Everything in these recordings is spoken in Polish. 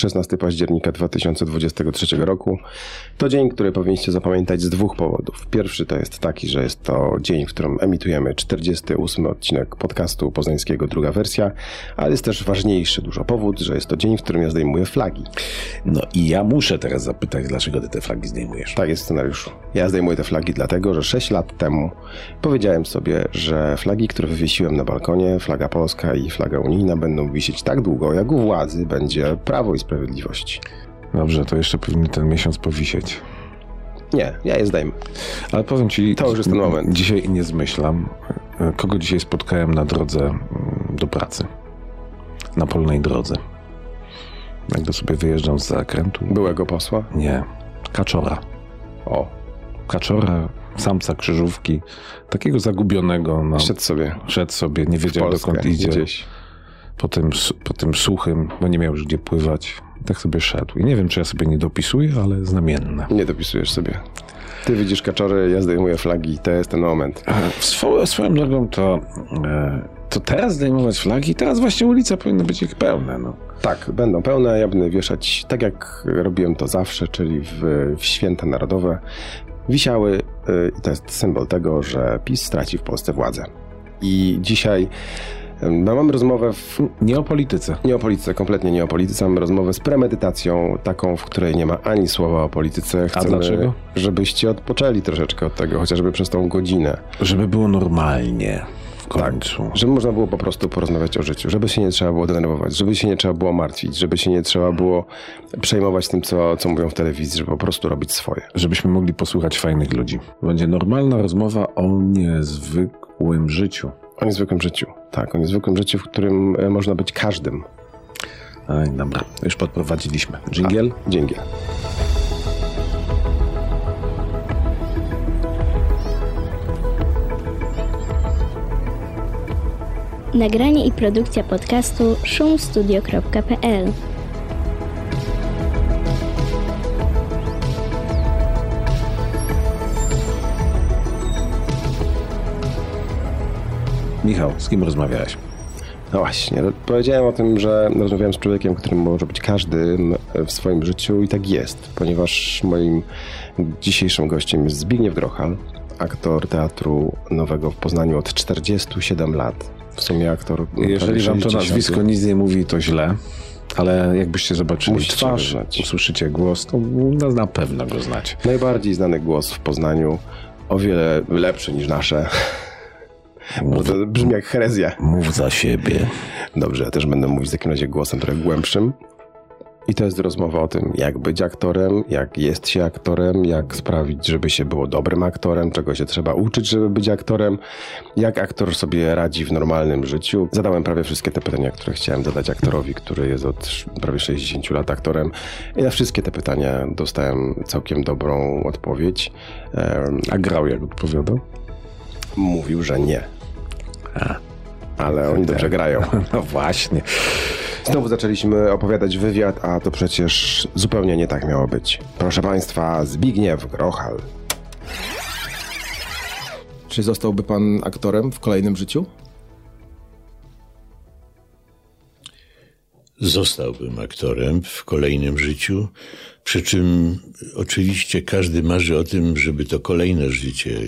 16 października 2023 roku. To dzień, który powinniście zapamiętać z dwóch powodów. Pierwszy to jest taki, że jest to dzień, w którym emitujemy 48 odcinek podcastu poznańskiego, druga wersja, ale jest też ważniejszy dużo powód, że jest to dzień, w którym ja zdejmuję flagi. No i ja muszę teraz zapytać, dlaczego ty te flagi zdejmujesz? Tak jest w scenariuszu. Ja zdejmuję te flagi dlatego, że 6 lat temu powiedziałem sobie, że flagi, które wywiesiłem na balkonie, flaga polska i flaga unijna będą wisieć tak długo, jak u władzy będzie Prawo i Sprawiedliwość. Dobrze, to jeszcze powinny ten miesiąc powisieć. Nie, ja je zdejmę. Ale powiem ci, To już jest ten moment. Dzisiaj nie zmyślam, kogo dzisiaj spotkałem na drodze mm, do pracy. Na polnej drodze. Jak do sobie wyjeżdżam z zakrętu. Byłego posła? Nie, kaczora. O, Kaczora, samca krzyżówki, takiego zagubionego. No, szedł sobie. szedł sobie, nie wiedział dokąd idzie. gdzieś. Po tym, po tym suchym, bo nie miał już gdzie pływać. Tak sobie szedł. I nie wiem, czy ja sobie nie dopisuję, ale znamienne. Nie dopisujesz sobie. Ty widzisz kaczory, ja zdejmuję flagi, to jest ten moment. W Swo- swoją drogą to, e, to teraz zdejmować flagi, teraz właśnie ulica powinna być ich pełne. No. Tak, będą pełne, ja będę wieszać tak jak robiłem to zawsze, czyli w, w święta narodowe. Wisiały y, i to jest symbol tego, że PiS straci w Polsce władzę. I dzisiaj no, mamy rozmowę w, Nie o polityce. nie o polityce, kompletnie nie o polityce, mamy rozmowę z premedytacją, taką, w której nie ma ani słowa o polityce. Chcemy, dlaczego? żebyście odpoczęli troszeczkę od tego, chociażby przez tą godzinę. Żeby było normalnie w końcu. Żeby można było po prostu porozmawiać o życiu, żeby się nie trzeba było denerwować, żeby się nie trzeba było martwić, żeby się nie trzeba było przejmować tym, co, co mówią w telewizji, żeby po prostu robić swoje. Żebyśmy mogli posłuchać fajnych ludzi. Będzie normalna rozmowa o niezwykłym życiu. O niezwykłym życiu. Tak, o niezwykłym życiu, w którym e, można być każdym. Ej, dobra, już podprowadziliśmy. Dżingiel? Dzięki. Nagranie i produkcja podcastu szumstudio.pl Michał, z kim rozmawiałeś? No właśnie, no, powiedziałem o tym, że rozmawiałem z człowiekiem, którym może być każdym w swoim życiu i tak jest, ponieważ moim dzisiejszym gościem jest Zbigniew Grochal, aktor teatru nowego w Poznaniu od 47 lat. W sumie aktor. no, Jeżeli wam to 60. nazwisko nic nie mówi, to źle. Ale jakbyście zobaczyli Musicie twarz, go znać. usłyszycie głos, to na pewno go znać. Najbardziej znany głos w Poznaniu, o wiele lepszy niż nasze. Bo to brzmi jak herezja. Mów za siebie. Dobrze, ja też będę mówić w takim razie głosem trochę głębszym. I to jest rozmowa o tym, jak być aktorem, jak jest się aktorem, jak sprawić, żeby się było dobrym aktorem, czego się trzeba uczyć, żeby być aktorem, jak aktor sobie radzi w normalnym życiu. Zadałem prawie wszystkie te pytania, które chciałem zadać aktorowi, który jest od prawie 60 lat aktorem. I na wszystkie te pytania dostałem całkiem dobrą odpowiedź. A grał jak odpowiadał? Mówił, że nie. Ale oni dobrze grają. No właśnie. Znowu zaczęliśmy opowiadać wywiad, a to przecież zupełnie nie tak miało być. Proszę Państwa, Zbigniew Grochal. Czy zostałby pan aktorem w kolejnym życiu? Zostałbym aktorem w kolejnym życiu, przy czym oczywiście każdy marzy o tym, żeby to kolejne życie,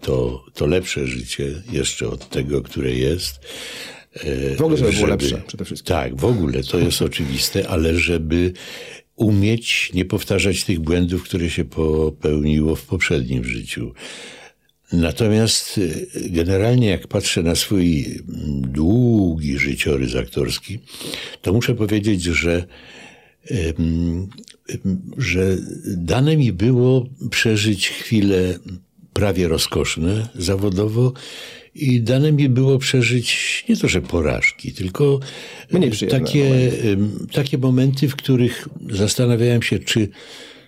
to, to lepsze życie jeszcze od tego, które jest. e, W ogóle, żeby było lepsze przede wszystkim. Tak, w ogóle to jest oczywiste, ale żeby umieć nie powtarzać tych błędów, które się popełniło w poprzednim życiu. Natomiast y, generalnie jak patrzę na swój mm, długi życiorys aktorski, to muszę powiedzieć, że, że dane mi było przeżyć chwile prawie rozkoszne zawodowo i dane mi było przeżyć nie to, że porażki, tylko takie, em, takie momenty, w których zastanawiałem się, czy,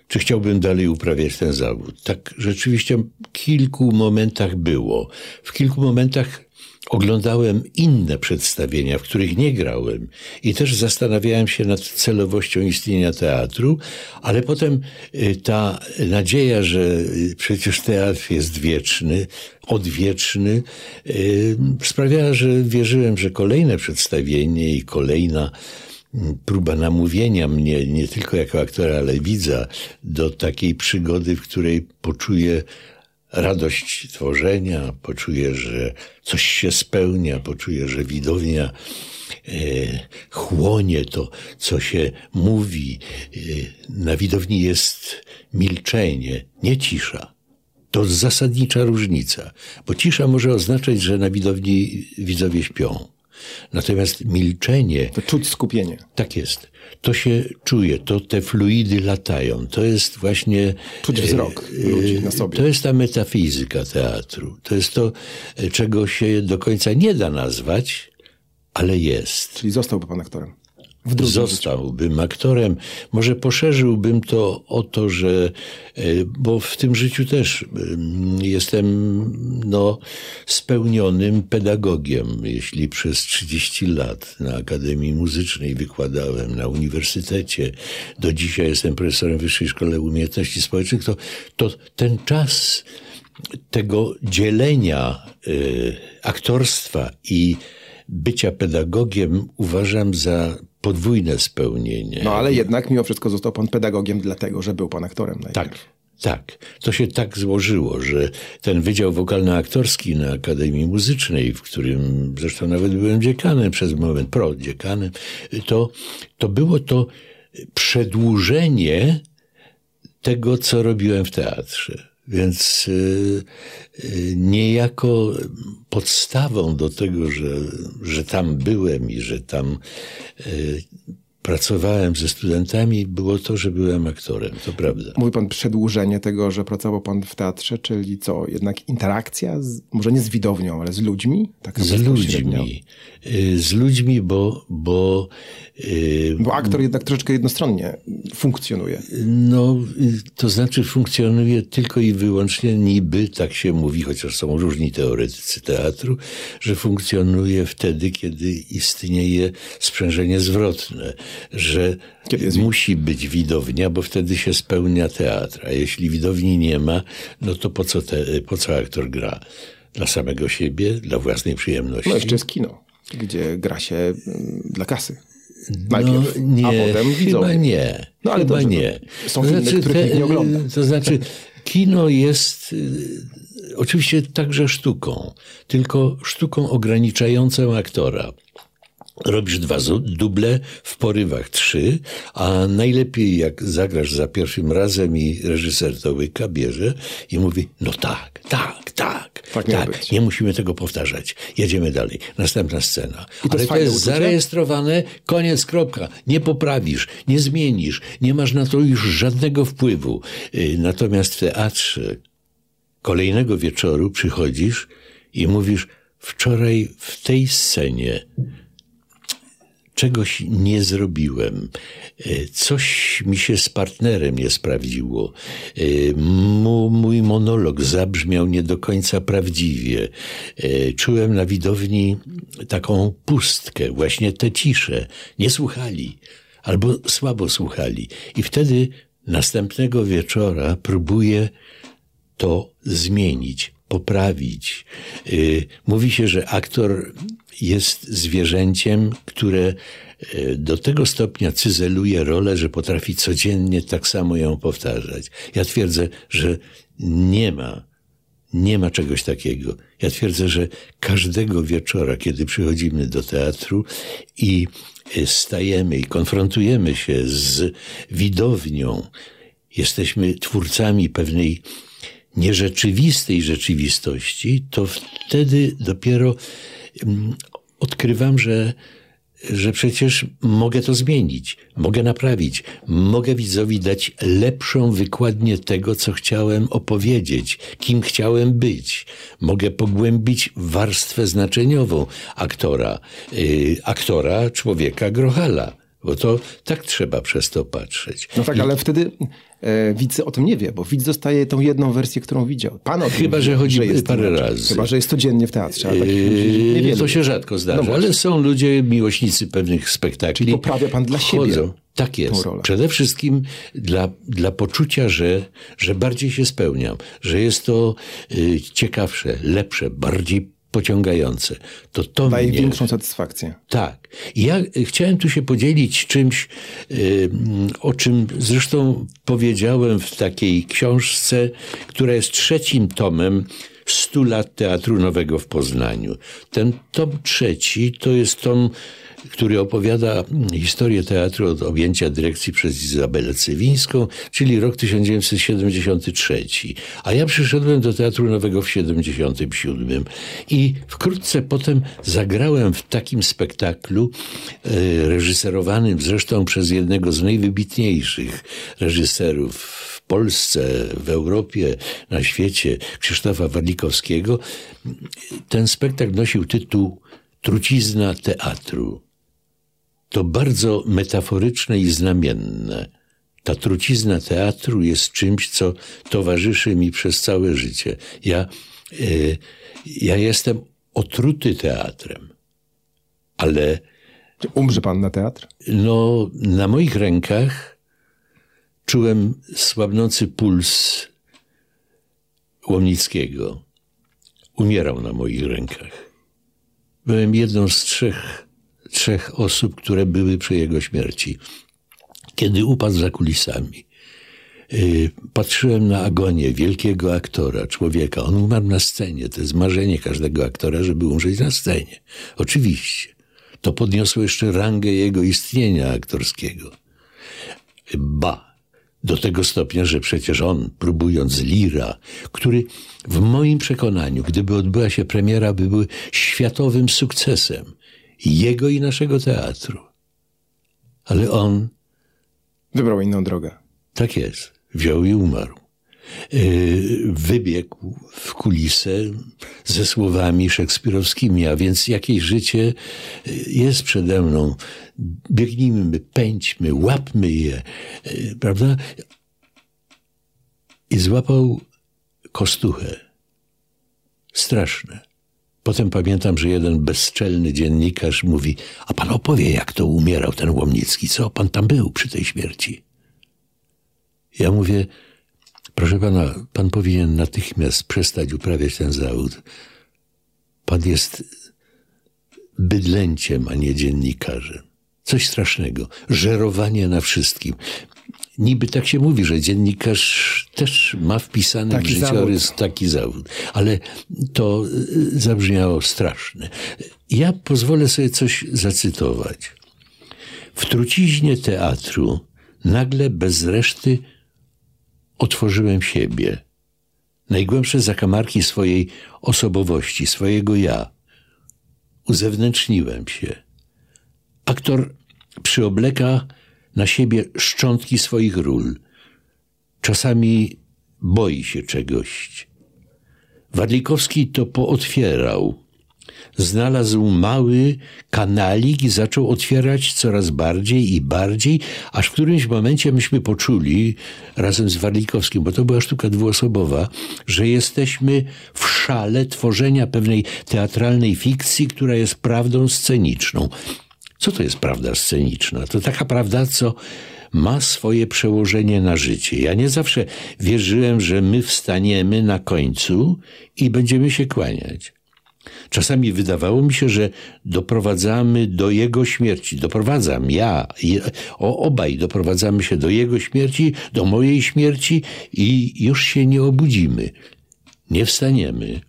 czy chciałbym dalej uprawiać ten zawód. Tak rzeczywiście w kilku momentach było. W kilku momentach oglądałem inne przedstawienia, w których nie grałem i też zastanawiałem się nad celowością istnienia teatru, ale potem y, ta nadzieja, że y, przecież teatr jest wieczny, odwieczny, y, sprawiała, że wierzyłem, że kolejne przedstawienie i kolejna próba namówienia mnie, nie tylko jako aktora, ale widza, do takiej przygody, w której poczuję radość tworzenia, poczuję, że coś się spełnia, poczuję, że widownia e, chłonie to, co się mówi. E, na widowni jest milczenie, nie cisza. To zasadnicza różnica, bo cisza może oznaczać, że na widowni widzowie śpią. Natomiast milczenie. To czuć skupienie. Tak jest. To się czuje, to te fluidy latają. To jest właśnie. Czuć wzrok e, ludzi na sobie. To jest ta metafizyka teatru. To jest to, e, czego się do końca nie da nazwać, ale jest. Czyli zostałby pan aktorem. Drugim życiu. Zostałbym aktorem. Może poszerzyłbym to o to, że, e, bo w tym życiu też jestem no, spełnionym pedagogiem. Jeśli przez 30 lat na Akademii Muzycznej wykładałem, na uniwersytecie, do dzisiaj jestem profesorem Wyższej Szkole Umiejętności Społecznych, to, to ten czas tego dzielenia y, aktorstwa i bycia pedagogiem uważam za podwójne spełnienie. No ale jednak mimo wszystko został pan pedagogiem dlatego, że był pan aktorem. najpierw. Tak, tak. To się tak złożyło, że ten Wydział Wokalno-Aktorski na Akademii Muzycznej, w którym zresztą nawet byłem dziekanem przez moment, prodziekanem, to, to było to przedłużenie tego, co robiłem w teatrze. Więc y, y, niejako podstawą do tego, że, że tam byłem i że tam y, pracowałem ze studentami, było to, że byłem aktorem. To prawda. Mówi pan przedłużenie tego, że pracował pan w teatrze, czyli co, jednak interakcja, z, może nie z widownią, ale z ludźmi? Z ludźmi. Z ludźmi, bo, bo Bo aktor jednak troszeczkę jednostronnie funkcjonuje. No, to znaczy funkcjonuje tylko i wyłącznie niby, tak się mówi, chociaż są różni teoretycy teatru, że funkcjonuje wtedy, kiedy istnieje sprzężenie zwrotne, że musi być widownia, bo wtedy się spełnia teatr, a jeśli widowni nie ma, no to po co, te, po co aktor gra? Dla samego siebie, dla własnej przyjemności? No jeszcze jest kino, gdzie gra się mm, dla kasy. Najpierw, No, nie, a potem chyba widzowie. nie. No, ale chyba dobrze, nie. są filmy, których nikt nie ogląda. To znaczy, kino jest y, oczywiście także sztuką, tylko sztuką ograniczającą aktora. Robisz dwa duble, w porywach trzy, a najlepiej jak zagrasz za pierwszym razem i reżyser to łyka, bierze i mówi, no tak, tak, tak, Tak być. nie musimy tego powtarzać. Jedziemy dalej. Następna scena. I to Ale jest to jest uczucie? zarejestrowane, koniec, kropka. Nie poprawisz, nie zmienisz, nie masz na to już żadnego wpływu. Y, Natomiast w teatrze kolejnego wieczoru przychodzisz i mówisz, wczoraj w tej scenie czegoś nie zrobiłem. E, Coś mi się z partnerem nie sprawdziło. E, mój monolog zabrzmiał nie do końca prawdziwie. E, Czułem na widowni taką pustkę, właśnie tę ciszę. Nie słuchali, albo słabo słuchali. I wtedy następnego wieczora próbuję to zmienić, poprawić. Y, Mówi się, że aktor jest zwierzęciem, które y, do tego stopnia cyzeluje rolę, że potrafi codziennie tak samo ją powtarzać. Ja twierdzę, że nie ma nie ma czegoś takiego. Ja twierdzę, że każdego wieczora, kiedy przychodzimy do teatru i y, stajemy i konfrontujemy się z widownią, jesteśmy twórcami pewnej nierzeczywistej rzeczywistości, to wtedy dopiero mm, odkrywam, że, że przecież mogę to zmienić, mogę naprawić, mogę widzowi dać lepszą wykładnię tego, co chciałem opowiedzieć, kim chciałem być. Mogę pogłębić warstwę znaczeniową aktora, yy, aktora, człowieka Grohala. Bo to tak trzeba przez to patrzeć. No tak, ale wtedy e, widz o tym nie wie, bo widz dostaje tą jedną wersję, którą widział. Pan o tym Chyba, wie, że chodzi jest parę razy. Chyba, że jest codziennie w teatrze, ale Yy, niewielu. to się rzadko zdarza, No ale są ludzie, miłośnicy pewnych spektakli. Czyli poprawia pan dla siebie Chodzą. Tak jest. Przede wszystkim dla, dla poczucia, że, że bardziej się spełniam, że jest to y, ciekawsze, lepsze, bardziej pociągające. To to Daje mnie... satysfakcję. Tak. I ja chciałem tu się podzielić czymś, y, o czym zresztą powiedziałem w takiej książce, która jest trzecim tomem 100 lat Teatru Nowego w Poznaniu. Ten tom trzeci to jest tom, który opowiada historię teatru od objęcia dyrekcji przez Izabelę Cywińską, czyli rok 1973. A ja przyszedłem do Teatru Nowego w 1977 i wkrótce potem zagrałem w takim spektaklu e, reżyserowanym zresztą przez jednego z najwybitniejszych reżyserów w Polsce, w Europie, na świecie, Krzysztofa Warlikowskiego. Ten spektakl nosił tytuł Trucizna teatru. To bardzo metaforyczne i znamienne. Ta trucizna teatru jest czymś, co towarzyszy mi przez całe życie. Ja, y, ja jestem otruty teatrem, ale Umrze pan na teatr? no, na moich rękach czułem słabnący puls Łomnickiego. Umierał na moich rękach. Byłem jedną z trzech, trzech osób, które były przy jego śmierci. Kiedy upadł za kulisami, yy, patrzyłem na agonię wielkiego aktora, człowieka. On umarł na scenie. To jest marzenie każdego aktora, żeby umrzeć na scenie. Oczywiście. To podniosło jeszcze rangę jego istnienia aktorskiego. Ba, do tego stopnia, że przecież on, próbując Lira, który w moim przekonaniu, gdyby odbyła się premiera, by był światowym sukcesem jego i naszego teatru. Ale on, Wybrał inną drogę. tak jest, wziął i umarł. Yy, Wybiegł w kulisę ze słowami szekspirowskimi, a więc jakieś życie yy, jest przede mną. Biegnijmy, pędźmy, łapmy je, yy, prawda? I złapał kostuchę. Straszne. Potem pamiętam, że jeden bezczelny dziennikarz mówi, a pan opowie, jak to umierał ten Łomnicki, co? Pan tam był przy tej śmierci. Ja mówię, proszę pana, pan powinien natychmiast przestać uprawiać ten zawód. Pan jest bydlęciem, a nie dziennikarzem. Coś strasznego. Żerowanie na wszystkim. Niby tak się mówi, że dziennikarz też ma wpisany Taki w życiorys taki zawód. Ale to y, zabrzmiało straszne. Ja pozwolę sobie coś zacytować. W truciźnie teatru nagle bez reszty otworzyłem siebie. Najgłębsze zakamarki swojej osobowości, swojego ja. Uzewnętrzniłem się. Aktor przyobleka na siebie szczątki swoich ról. Czasami boi się czegoś. Wadlikowski to pootwierał. Znalazł mały kanalik i zaczął otwierać coraz bardziej i bardziej, aż w którymś momencie myśmy poczuli, razem z Warlikowskim, bo to była sztuka dwuosobowa, że jesteśmy w szale tworzenia pewnej teatralnej fikcji, która jest prawdą sceniczną. Co to jest prawda sceniczna? To taka prawda, co ma swoje przełożenie na życie. Ja nie zawsze wierzyłem, że my wstaniemy na końcu i będziemy się kłaniać. Czasami wydawało mi się, że doprowadzamy do jego śmierci. Doprowadzam ja, o, obaj doprowadzamy się do jego śmierci, do mojej śmierci i już się nie obudzimy. Nie wstaniemy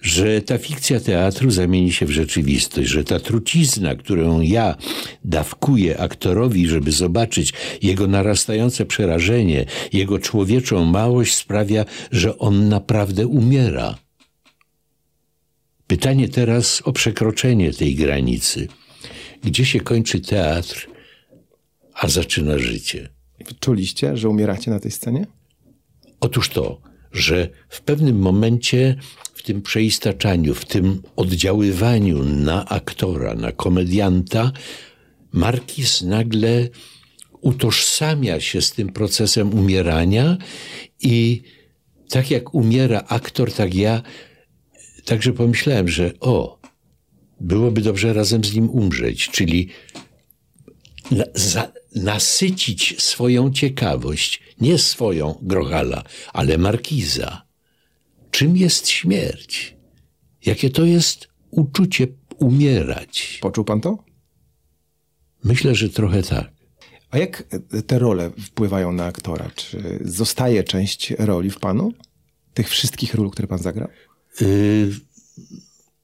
że ta fikcja teatru zamieni się w rzeczywistość, że ta trucizna, którą ja dawkuję aktorowi, żeby zobaczyć jego narastające przerażenie, jego człowieczą małość, sprawia, że on naprawdę umiera. Pytanie teraz o przekroczenie tej granicy. Gdzie się kończy teatr, a zaczyna życie? Czuliście, że umieracie na tej scenie? Otóż to, że w pewnym momencie w tym przeistaczaniu, w tym oddziaływaniu na aktora, na komedianta, Markis nagle utożsamia się z tym procesem umierania i tak jak umiera aktor, tak ja także pomyślałem, że o, byłoby dobrze razem z nim umrzeć, czyli na, za, nasycić swoją ciekawość, nie swoją Grochala, ale Markiza. Czym jest śmierć? jakie to jest uczucie umierać. Poczuł pan to? Myślę, że trochę tak. A jak te role wpływają na aktora? Czy zostaje część roli w panu? Tych wszystkich ról, które pan zagrał? Yy,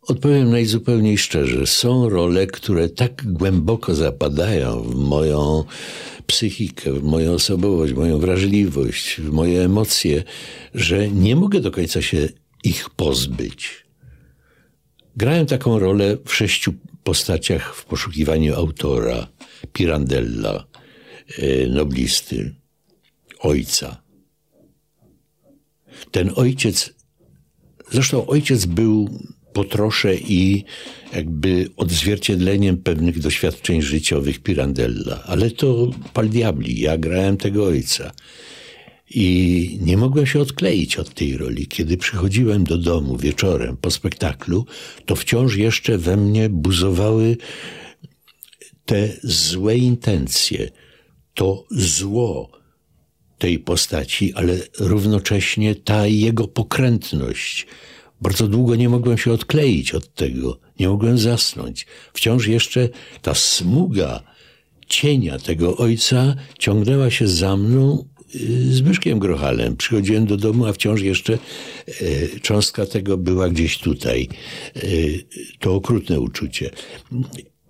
odpowiem najzupełniej szczerze. Są role, które tak głęboko zapadają w moją psychikę, w moją osobowość, w moją wrażliwość, w moje emocje, że nie mogę do końca się ich pozbyć. Grałem taką rolę w sześciu postaciach w poszukiwaniu autora, Pirandella, e, noblisty, ojca. Ten ojciec, zresztą ojciec był po trosze i jakby odzwierciedleniem pewnych doświadczeń życiowych Pirandella. Ale to pal diabli, ja grałem tego ojca. I nie mogłem się odkleić od tej roli. Kiedy przychodziłem do domu wieczorem po spektaklu, to wciąż jeszcze we mnie buzowały te złe intencje, to zło tej postaci, ale równocześnie ta jego pokrętność. Bardzo długo nie mogłem się odkleić od tego, nie mogłem zasnąć. Wciąż jeszcze ta smuga cienia tego ojca ciągnęła się za mną Zbyszkiem Grochalem. Przychodziłem do domu, a wciąż jeszcze e, cząstka tego była gdzieś tutaj. E, to okrutne uczucie.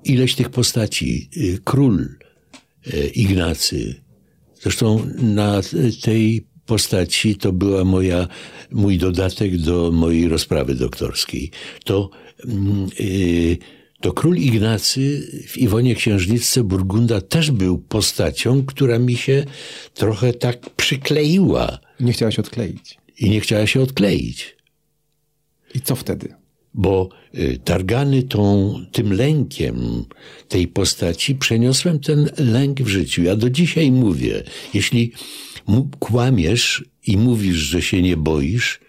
Ileś tych postaci. Król Ignacy. Zresztą na tej postaci to była moja, mój dodatek do mojej rozprawy doktorskiej. To yy, to król Ignacy w Iwonie Księżniczce Burgunda też był postacią, która mi się trochę tak przykleiła. Nie chciała się odkleić. I nie chciała się odkleić. I co wtedy? Bo y, targany tą, tym lękiem tej postaci przeniosłem ten lęk w życiu. Ja do dzisiaj mówię, jeśli kłamiesz i mówisz, że się nie boisz,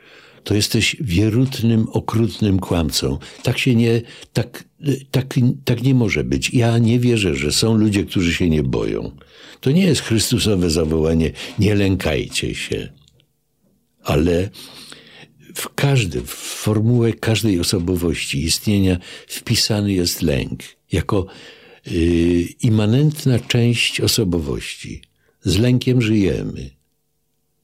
to jesteś wierutnym, okrutnym kłamcą. Tak się nie, tak, tak, tak nie może być. Ja nie wierzę, że są ludzie, którzy się nie boją. To nie jest Chrystusowe zawołanie, nie lękajcie się. Ale w każdym, w formułę każdej osobowości istnienia wpisany jest lęk jako yy, immanentna część osobowości. Z lękiem żyjemy.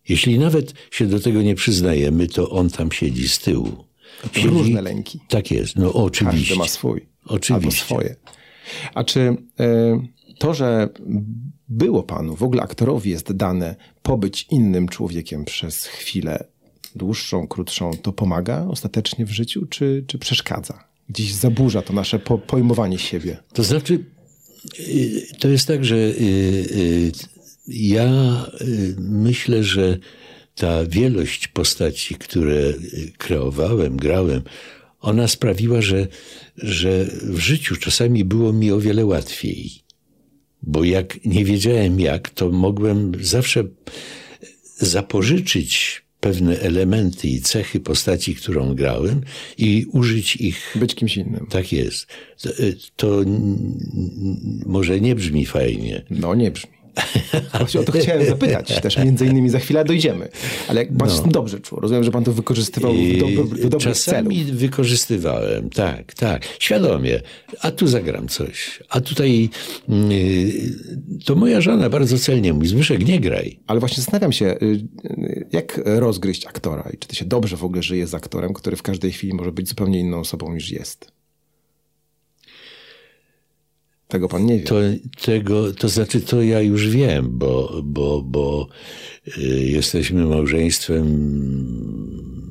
Jeśli nawet się do tego nie przyznajemy, to on tam siedzi z tyłu. Siedzi... Różne lęki. Tak jest, no oczywiście. Każdy ma swój. Oczywiście. Albo swoje. A czy y, to, że było panu, w ogóle aktorowi jest dane pobyć innym człowiekiem przez chwilę dłuższą, krótszą, to pomaga ostatecznie w życiu, czy, czy przeszkadza? Gdzieś zaburza to nasze po, pojmowanie siebie. To znaczy, y, to jest tak, że y, ja y, myślę, że ta wielość postaci, które y, kreowałem, grałem, ona sprawiła, że, że w życiu czasami było mi o wiele łatwiej. Bo jak nie wiedziałem jak, to mogłem zawsze zapożyczyć pewne elementy i cechy postaci, którą grałem i użyć ich. Być kimś innym. Tak jest. To, y, to może nie brzmi fajnie. No nie brzmi. Właśnie o to chciałem zapytać też, między innymi za chwilę dojdziemy. Ale jak pan no. się dobrze czuł, rozumiem, że pan to wykorzystywał w do, do dobrych Czasami celów. wykorzystywałem, tak, tak, świadomie. A tu zagram coś, a tutaj yy, to moja żona bardzo celnie mówi, Zbyszek, nie graj. Ale właśnie zastanawiam się, y, y, jak rozgryźć aktora i czy to się dobrze w ogóle żyje z aktorem, który w każdej chwili może być zupełnie inną osobą niż jest. Tego pan nie wie. To, tego, to znaczy, to ja już wiem, bo, bo, bo y, jesteśmy małżeństwem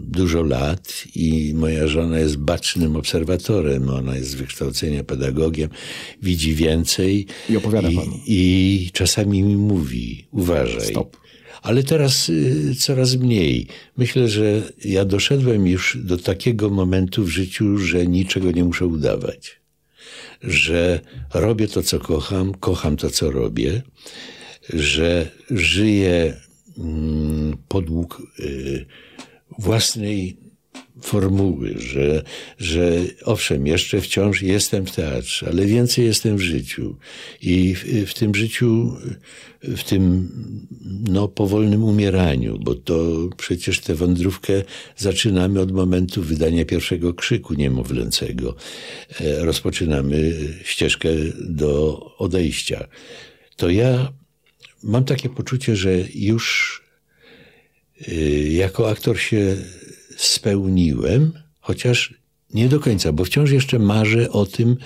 dużo lat i moja żona jest bacznym obserwatorem. Ona jest z wykształcenia pedagogiem, widzi więcej. I opowiada i, panu. I czasami mi mówi, uważaj. Stop. Ale teraz y, coraz mniej. Myślę, że ja doszedłem już do takiego momentu w życiu, że niczego nie muszę udawać że robię to, co kocham, kocham to, co robię, że żyję mm, podług y, własnej formuły, że, że owszem, jeszcze wciąż jestem w teatrze, ale więcej jestem w życiu. I w, w tym życiu, w tym no, powolnym umieraniu, bo to przecież tę wędrówkę zaczynamy od momentu wydania pierwszego krzyku niemowlęcego. E, rozpoczynamy ścieżkę do odejścia. To ja mam takie poczucie, że już y, jako aktor się spełniłem, chociaż nie do końca, bo wciąż jeszcze marzę o tym,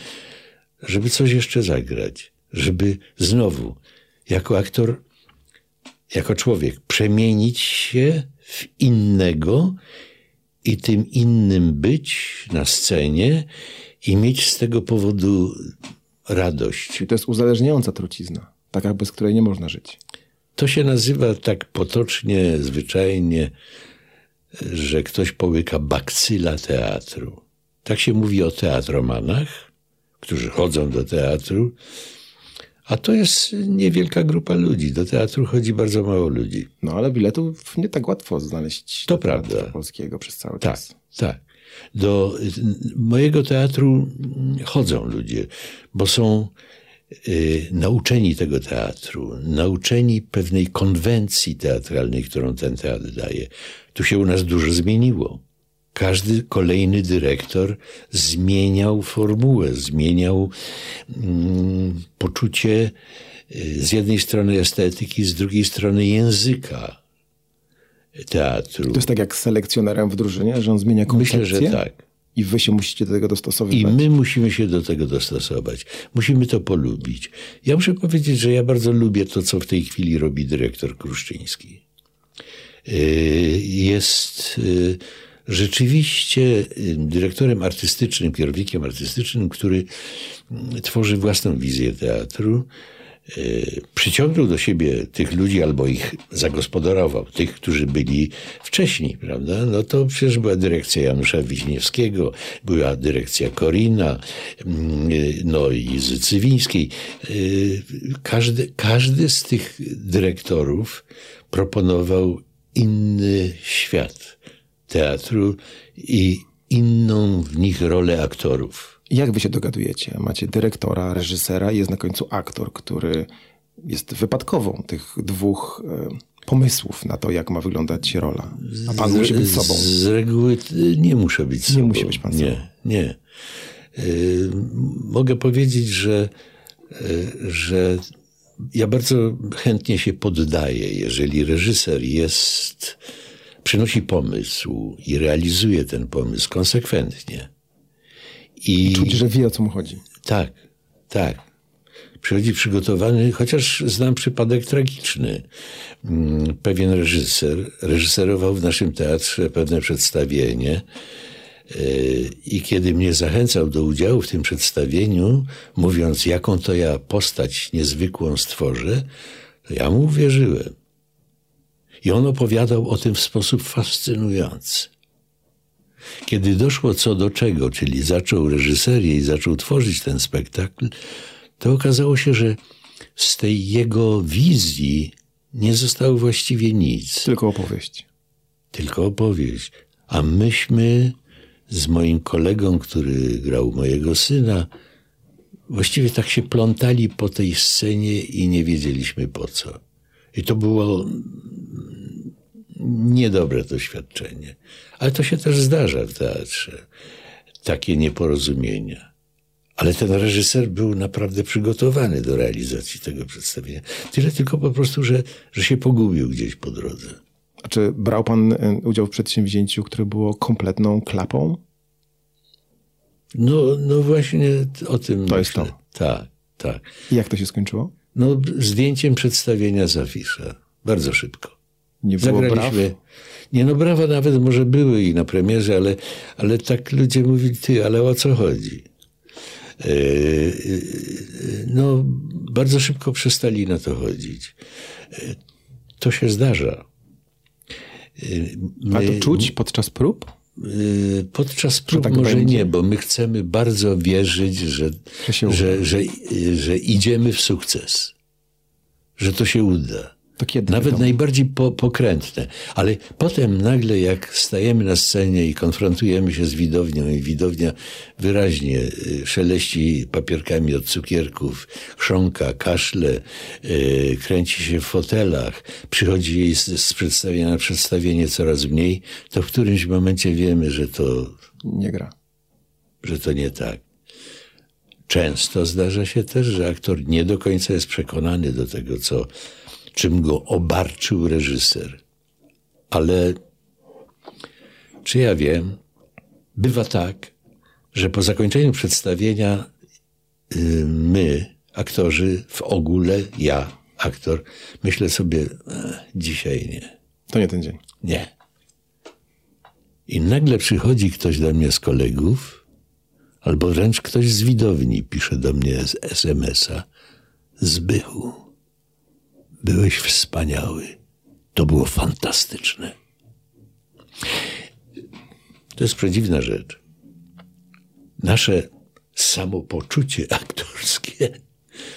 żeby coś jeszcze zagrać, żeby znowu jako aktor, jako człowiek przemienić się w innego i tym innym być na scenie i mieć z tego powodu radość. To jest uzależniająca trucizna, taka bez której nie można żyć. To się nazywa tak potocznie, zwyczajnie, że ktoś połyka bakcyla teatru. Tak się mówi o teatromanach, którzy chodzą do teatru, a to jest niewielka grupa ludzi. Do teatru chodzi bardzo mało ludzi. No ale biletów nie tak łatwo znaleźć To prawda. polskiego przez cały Tak, czas. tak. Do mojego teatru chodzą ludzie, bo są nauczeni tego teatru, nauczeni pewnej konwencji teatralnej, którą ten teatr daje. Tu się u nas dużo zmieniło. Każdy kolejny dyrektor zmieniał formułę, zmieniał mm, poczucie y, z jednej strony estetyki, z drugiej strony języka teatru. To jest tak jak z selekcjonerem w drużynie, że on zmienia koncepcję Myślę, że tak. I wy się musicie do tego dostosowywać. I my musimy się do tego dostosować. Musimy to polubić. Ja muszę powiedzieć, że ja bardzo lubię to, co w tej chwili robi dyrektor Kruszczyński. Yy, Jest yy, rzeczywiście yy, dyrektorem artystycznym, kierownikiem artystycznym, który mm, tworzy własną wizję teatru. Yy, Przyciągnął do siebie tych ludzi albo ich zagospodarował, tych, którzy byli wcześniej, prawda? No to przecież była dyrekcja Janusza Wiśniewskiego, była dyrekcja Korina, mm, no i Zycywińskiej. Yy, Każdy, każdy z tych dyrektorów proponował inny świat teatru i inną w nich rolę aktorów. Jak wy się dogadujecie? Macie dyrektora, reżysera i jest na końcu aktor, który jest wypadkową tych dwóch e, pomysłów na to, jak ma wyglądać rola. A pan musi być sobą. Z reguły nie muszę być sobą. musi być pan sobą. Nie, nie. Y, mogę powiedzieć, że, y, że ja bardzo chętnie się poddaję, jeżeli reżyser jest, przynosi pomysł i realizuje ten pomysł konsekwentnie. I Czuć, że wie o co mu chodzi. tak, tak. Przychodzi przygotowany, chociaż znam przypadek tragiczny. Mm, Pewien reżyser reżyserował w naszym teatrze pewne przedstawienie yy, i kiedy mnie zachęcał do udziału w tym przedstawieniu, mówiąc, jaką to ja postać niezwykłą stworzę, to ja mu uwierzyłem. I on opowiadał o tym w sposób fascynujący. Kiedy doszło co do czego, czyli zaczął reżyserię i zaczął tworzyć ten spektakl, to okazało się, że z tej jego wizji nie zostało właściwie nic, Tylko opowieść. tylko opowieść. A myśmy z moim kolegą, który grał mojego syna, właściwie tak się plątali po tej scenie i nie wiedzieliśmy po co. I to było mm, niedobre doświadczenie. Ale to się też zdarza w teatrze. Takie nieporozumienia. Ale ten reżyser był naprawdę przygotowany do realizacji tego przedstawienia. Tyle tylko po prostu, że, że się pogubił gdzieś po drodze. A czy brał pan e, udział w przedsięwzięciu, które było kompletną klapą? No, no właśnie o tym To jest myślę. to. Tak, tak. I jak to się skończyło? No, zdjęciem przedstawienia z afisza. Bardzo szybko. Nie było Zagraliśmy. braw? Nie no, brawa nawet może były i na premierze, ale, ale tak ludzie mówili, ty, ale o co chodzi? E, e, no, bardzo szybko przestali na to chodzić. E, To się zdarza. E, A my- to czuć podczas prób? Podczas prób tak może będzie? nie, bo my chcemy bardzo wierzyć, że, Że że, że, że idziemy w sukces. Że to się uda. To kiedy Nawet wiadomo? najbardziej po, pokrętne. Ale potem nagle jak stajemy na scenie i konfrontujemy się z widownią i widownia wyraźnie y, szeleści papierkami od cukierków, chrząka, kaszle, y, kręci się w fotelach, przychodzi jej z, z przedstawienia na przedstawienie coraz mniej, to w którymś momencie wiemy, że to, Nie gra. że to nie tak. Często zdarza się też, że aktor nie do końca jest przekonany do tego, co, czym go obarczył reżyser. Ale czy ja wiem, bywa tak, że po zakończeniu przedstawienia y, my, aktorzy, w ogóle ja, aktor, myślę sobie, "E, dzisiaj nie. To nie ten dzień. Nie. I nagle przychodzi ktoś do mnie z kolegów, albo wręcz ktoś z widowni pisze do mnie z SMS-a. Zbychu, byłeś wspaniały. To było fantastyczne. To jest przedziwna rzecz. Nasze samopoczucie aktorskie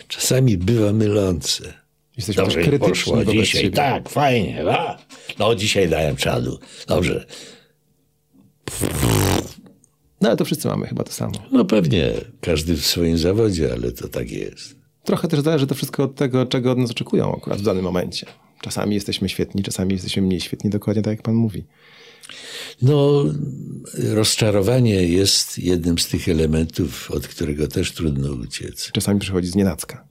czasami bywa mylące. Jesteśmy Dobrze też krytyczni poszło dzisiaj, siebie. tak, fajnie, a? No dzisiaj dałem czadu. Dobrze. No ale to wszyscy mamy chyba to samo. No pewnie, każdy w swoim zawodzie, ale to tak jest. Trochę też zależy to wszystko od tego, czego od nas oczekują akurat w danym momencie. Czasami jesteśmy świetni, czasami jesteśmy mniej świetni, dokładnie tak jak pan mówi. No, rozczarowanie jest jednym z tych elementów, od którego też trudno uciec. Czasami przychodzi z nienacka.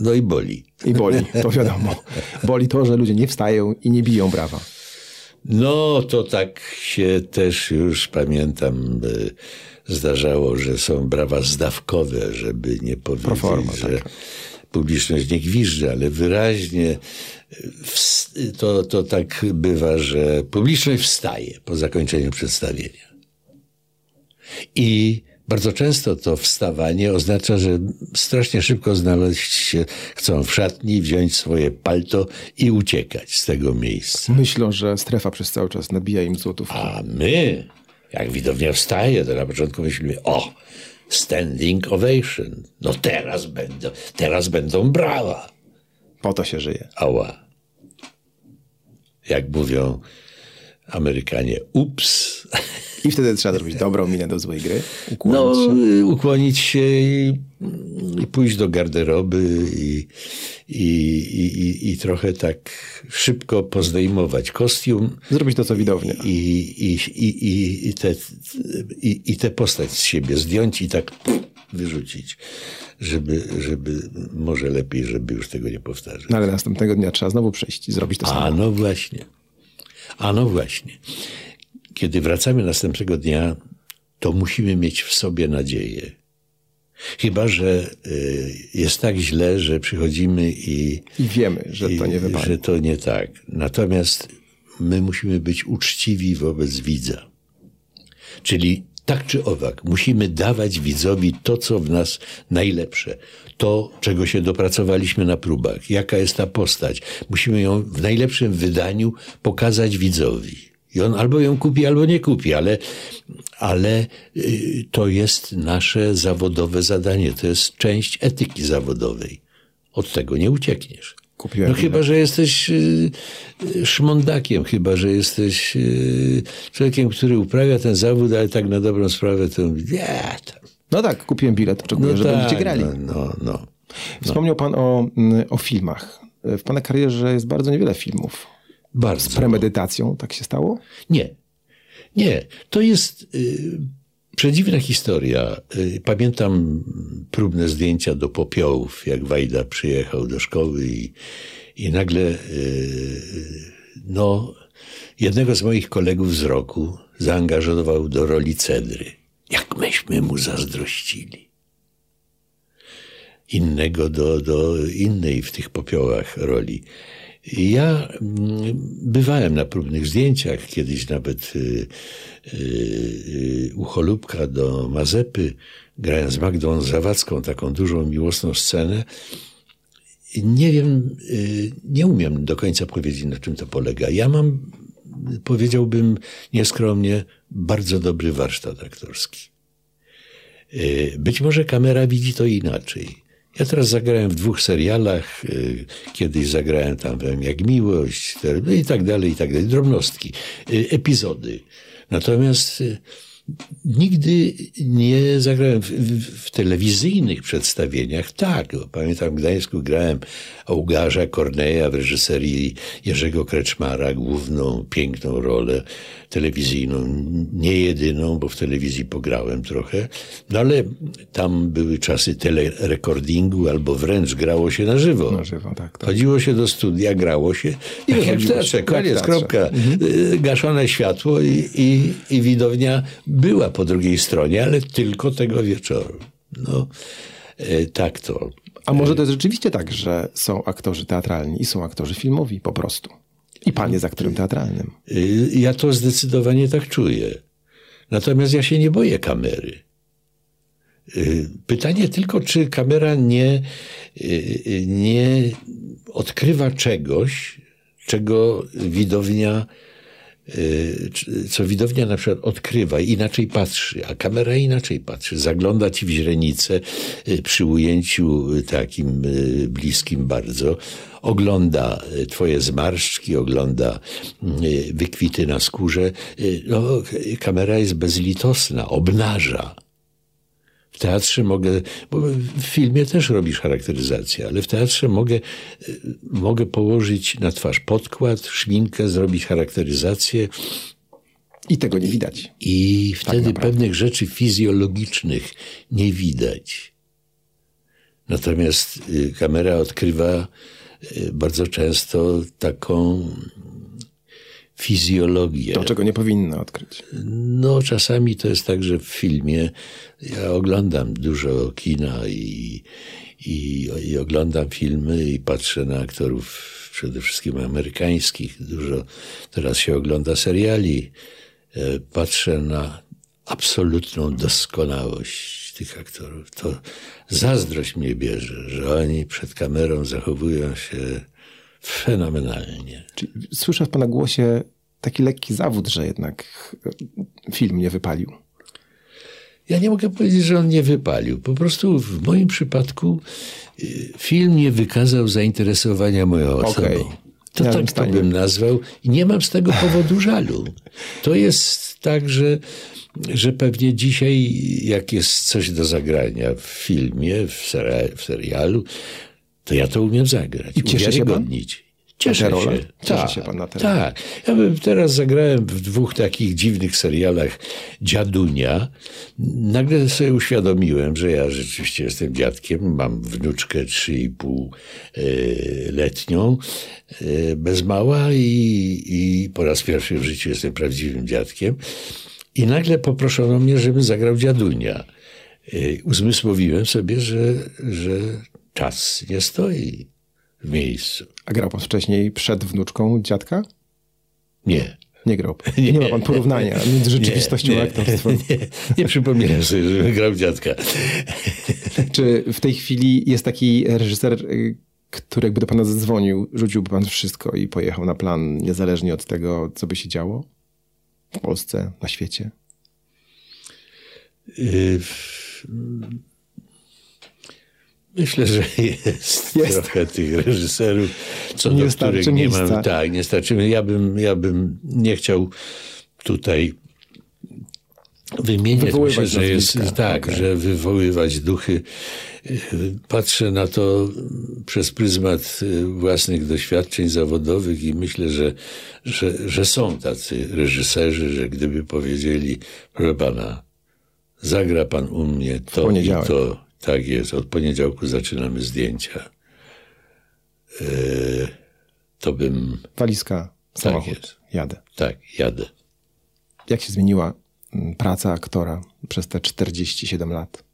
No i boli. I boli, to wiadomo. Boli to, że ludzie nie wstają i nie biją brawa. No, to tak się też już pamiętam, e, zdarzało, że są brawa zdawkowe, żeby nie powiedzieć, Proforma, że tak. publiczność nie gwizdże, ale wyraźnie to, to tak bywa, że publiczność wstaje po zakończeniu przedstawienia. I bardzo często to wstawanie oznacza, że strasznie szybko znaleźć się chcą w szatni, wziąć swoje palto i uciekać z tego miejsca. Myślą, że strefa przez cały czas nabija im złotówki. A my, jak widownia wstaje, to na początku myślimy, o, standing ovation. No teraz będą, teraz będą brawa. Po to się żyje. Ała. Jak mówią Amerykanie, ups. I wtedy trzeba zrobić dobrą minę do złej gry. Ukłonić No, się. ukłonić się i, i pójść do garderoby i, i, i, i, trochę tak szybko pozdejmować kostium. Zrobić to, co widownia. I, i, i, i, i, te, i, i tę postać z siebie zdjąć i tak wyrzucić, żeby, żeby może lepiej, żeby już tego nie powtarzać. No ale następnego dnia trzeba znowu przyjść i zrobić to samo. A no właśnie. A no właśnie. Kiedy wracamy następnego dnia, to musimy mieć w sobie nadzieję. Chyba, że y, jest tak źle, że przychodzimy i, I wiemy, że to nie wypadnie. że to nie tak. Natomiast my musimy być uczciwi wobec widza. Czyli tak czy owak, musimy dawać widzowi to, co w nas najlepsze. To, czego się dopracowaliśmy na próbach. Jaka jest ta postać. Musimy ją w najlepszym wydaniu pokazać widzowi. I on albo ją kupi, albo nie kupi, ale, ale y, to jest nasze zawodowe zadanie. To jest część etyki zawodowej. Od tego nie uciekniesz. Kupiłem No chyba, że jesteś y, y, szmondakiem, chyba, że jesteś człowiekiem, który uprawia ten zawód, ale tak na dobrą sprawę to nie, tam. No tak, kupiłem bilet, oczekuję, no że tak, będziecie grali. No, no, no. Wspomniał pan o, mm, o filmach. W pana karierze jest bardzo niewiele filmów. Bardzo. Z premedytacją tak się stało? Nie. Nie. To jest y, przedziwna historia. Y, pamiętam próbne zdjęcia do popiołów, jak Wajda przyjechał do szkoły i, i nagle y, no, jednego z moich kolegów z roku zaangażował do roli Cedry. Jak myśmy mu zazdrościli. Innego do, do innej w tych popiołach roli. Ja mm, bywałem na próbnych zdjęciach, kiedyś nawet y, y, y, u Cholubka do Mazepy, grałem z Magdą Zawadzką taką dużą, miłosną scenę. Nie wiem, nie umiem do końca powiedzieć, na czym to polega. Ja mam, powiedziałbym nieskromnie, bardzo dobry warsztat aktorski. Być może kamera widzi to inaczej. Ja teraz zagrałem w dwóch serialach, y, kiedyś zagrałem tam wiem, jak miłość no i tak dalej, i tak dalej, drobnostki, y, epizody. Natomiast y, nigdy nie zagrałem w, w, w telewizyjnych przedstawieniach. Tak, pamiętam w Gdańsku grałem Augarza Korneja w reżyserii Jerzego Kreczmara, główną, piękną rolę telewizyjną, nie jedyną, bo w telewizji pograłem trochę, no ale tam były czasy telerekordingu albo wręcz grało się na żywo. Na żywo, tak, tak. Chodziło się do studia, grało się i jak w teatrze, w koniec, kropka. Y, Gaszone światło i, i, i widownia była po drugiej stronie, ale tylko tego wieczoru. No, e, tak to. A może to jest rzeczywiście tak, że są aktorzy teatralni i są aktorzy filmowi po prostu. I pan jest aktorem teatralnym. Y, Ja to zdecydowanie tak czuję. Natomiast ja się nie boję kamery. Pytanie tylko, czy kamera nie, nie odkrywa czegoś, czego widownia, co widownia na przykład odkrywa, inaczej patrzy, a kamera inaczej patrzy. Zagląda ci w źrenicę y, przy ujęciu y, takim y, bliskim bardzo, ogląda y, twoje zmarszczki, ogląda y, wykwity na skórze. Y, No, kamera jest bezlitosna, obnaża. W teatrze mogę, bo w filmie też robisz charakteryzację, ale w teatrze mogę, y, mogę położyć na twarz podkład, szminkę, zrobić charakteryzację I tego nie widać. i wtedy naprawdę. pewnych rzeczy fizjologicznych nie widać. Natomiast y, kamera odkrywa y, bardzo często taką fizjologię. To, czego nie powinno odkryć. No, czasami to jest tak, że w filmie ja oglądam dużo kina i, i, i oglądam filmy i patrzę na aktorów przede wszystkim amerykańskich. Dużo teraz się ogląda seriali. E, Patrzę na absolutną doskonałość tych aktorów. To zazdrość mnie bierze, że oni przed kamerą zachowują się fenomenalnie. Czyli słyszę w pana głosie taki lekki zawód, że jednak e, film nie wypalił. Ja nie mogę powiedzieć, że on nie wypalił. Po prostu w moim przypadku y, film nie wykazał zainteresowania moją osobą. Okej. To Ja tak bym to bym nazwał i nie mam z tego powodu żalu. To jest tak, że, że pewnie dzisiaj, jak jest coś do zagrania w filmie, w serialu, to ja to umiem zagrać. I cieszy się pan? Cieszę się. Cieszy tak, się pan na rolę? Tak. Ja bym teraz zagrałem w dwóch takich dziwnych serialach Dziadunia. Nagle sobie uświadomiłem, że ja rzeczywiście jestem dziadkiem. Mam wnuczkę 3,5 e, letnią, e, bez mała i, i po raz pierwszy w życiu jestem prawdziwym dziadkiem. I nagle poproszono mnie, żebym zagrał Dziadunia. E, Uzmysłowiłem sobie, że, że czas nie stoi w miejscu. A grał pan wcześniej przed wnuczką dziadka? Nie. Nie grał. pan. Nie, ma pan porównania między rzeczywistością a aktorstwem. Nie, nie przypominam sobie, żebym grał dziadka. Czy w tej chwili jest taki reżyser, y, który jakby do pana zadzwonił, rzuciłby pan wszystko i pojechał na plan, niezależnie od tego, co by się działo? W Polsce, na świecie? Myślę, że jest, Jest. trochę tych reżyserów, co Nie do których nie miejsca. mam. Tak, nie starczy. Ja bym, ja bym nie chciał tutaj wymieniać. Wywoływać Myślę, że jest tak, Okej. że wywoływać duchy. Patrzę na to przez pryzmat własnych doświadczeń zawodowych i myślę, że, że, że są tacy reżyserzy, że gdyby powiedzieli, proszę pana, zagra pan u mnie to i to. Tak jest, od poniedziałku zaczynamy zdjęcia. E, to bym, Walizka, samochód. jest. Jadę. tak, jadę. Jak się zmieniła mm, praca aktora przez te 47 lat?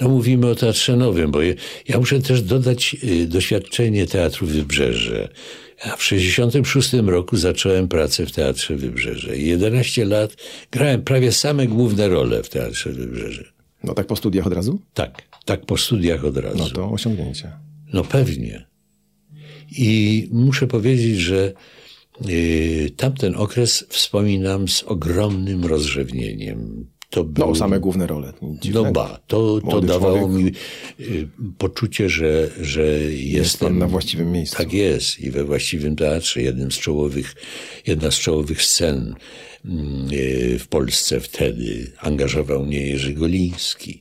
No mówimy o Teatrze Nowym, bo ja, ja muszę też dodać y, doświadczenie Teatru Wybrzeże. Ja w 66 roku zacząłem pracę w Teatrze Wybrzeże i 11 lat grałem prawie same główne role w Teatrze Wybrzeże. No tak po studiach od razu? Tak, tak po studiach od razu. No to osiągnięcie. No pewnie. I muszę powiedzieć, że y, tamten okres wspominam z ogromnym rozrzewnieniem. To No, był, same główne role. Nic no dziwnego. ba, to, to dawało człowiek. mi y, poczucie, że, że Jest jestem pan na właściwym miejscu. Tak jest i we właściwym teatrze. Jednym z czołowych, jedna z czołowych scen mm, y, w Polsce wtedy angażował mnie Jerzy Goliński.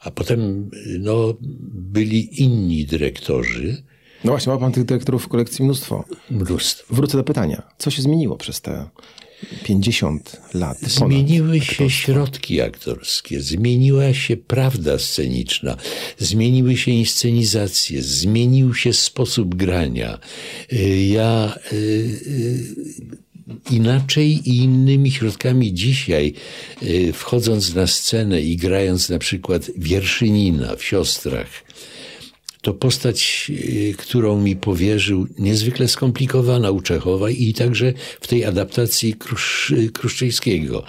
A potem y, no, byli inni dyrektorzy, No właśnie, ma pan tych dyrektorów w kolekcji mnóstwo. mnóstwo. Wrócę do pytania. Co się zmieniło przez te 50 lat? Zmieniły się środki aktorskie, zmieniła się prawda sceniczna, zmieniły się inscenizacje, zmienił się sposób grania. Y, Ja y, y, inaczej i innymi środkami dzisiaj, wchodząc na scenę i grając na przykład wierszynina w siostrach, to postać, y, którą mi powierzył, niezwykle skomplikowana u Czechowa i także w tej adaptacji Krusz, y, Kruszczyńskiego.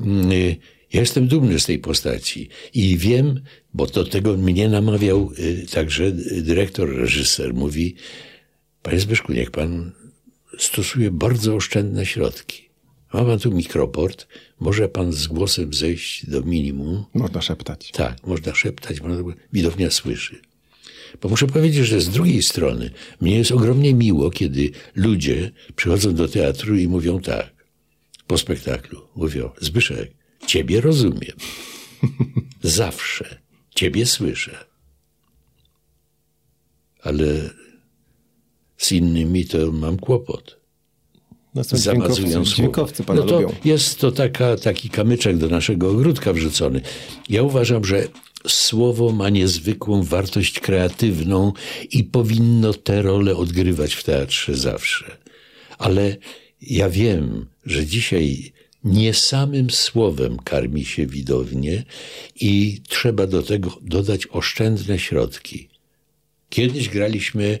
Mm, y, Ja jestem dumny z tej postaci i wiem, bo do tego mnie namawiał także dyrektor, reżyser. Mówi, panie Zbyszku, niech pan stosuje bardzo oszczędne środki. Ma pan tu mikroport, może pan z głosem zejść do minimum. Można szeptać. Tak, można szeptać, można, widownia słyszy. Bo muszę powiedzieć, że z drugiej strony mnie jest ogromnie miło, kiedy ludzie przychodzą do teatru i mówią tak, po spektaklu, mówią, Zbyszek, ciebie rozumiem. Zawsze ciebie słyszę. Ale z innymi to mam kłopot No, zamazują dźwiękowcy, słowo. dźwiękowcy pana no to lubią. Jest to taka, taki kamyczek do naszego ogródka wrzucony. Ja uważam, że słowo ma niezwykłą wartość kreatywną i powinno tę rolę odgrywać w teatrze zawsze. Ale ja wiem, że dzisiaj nie samym słowem karmi się widownię i trzeba do tego dodać oszczędne środki. Kiedyś graliśmy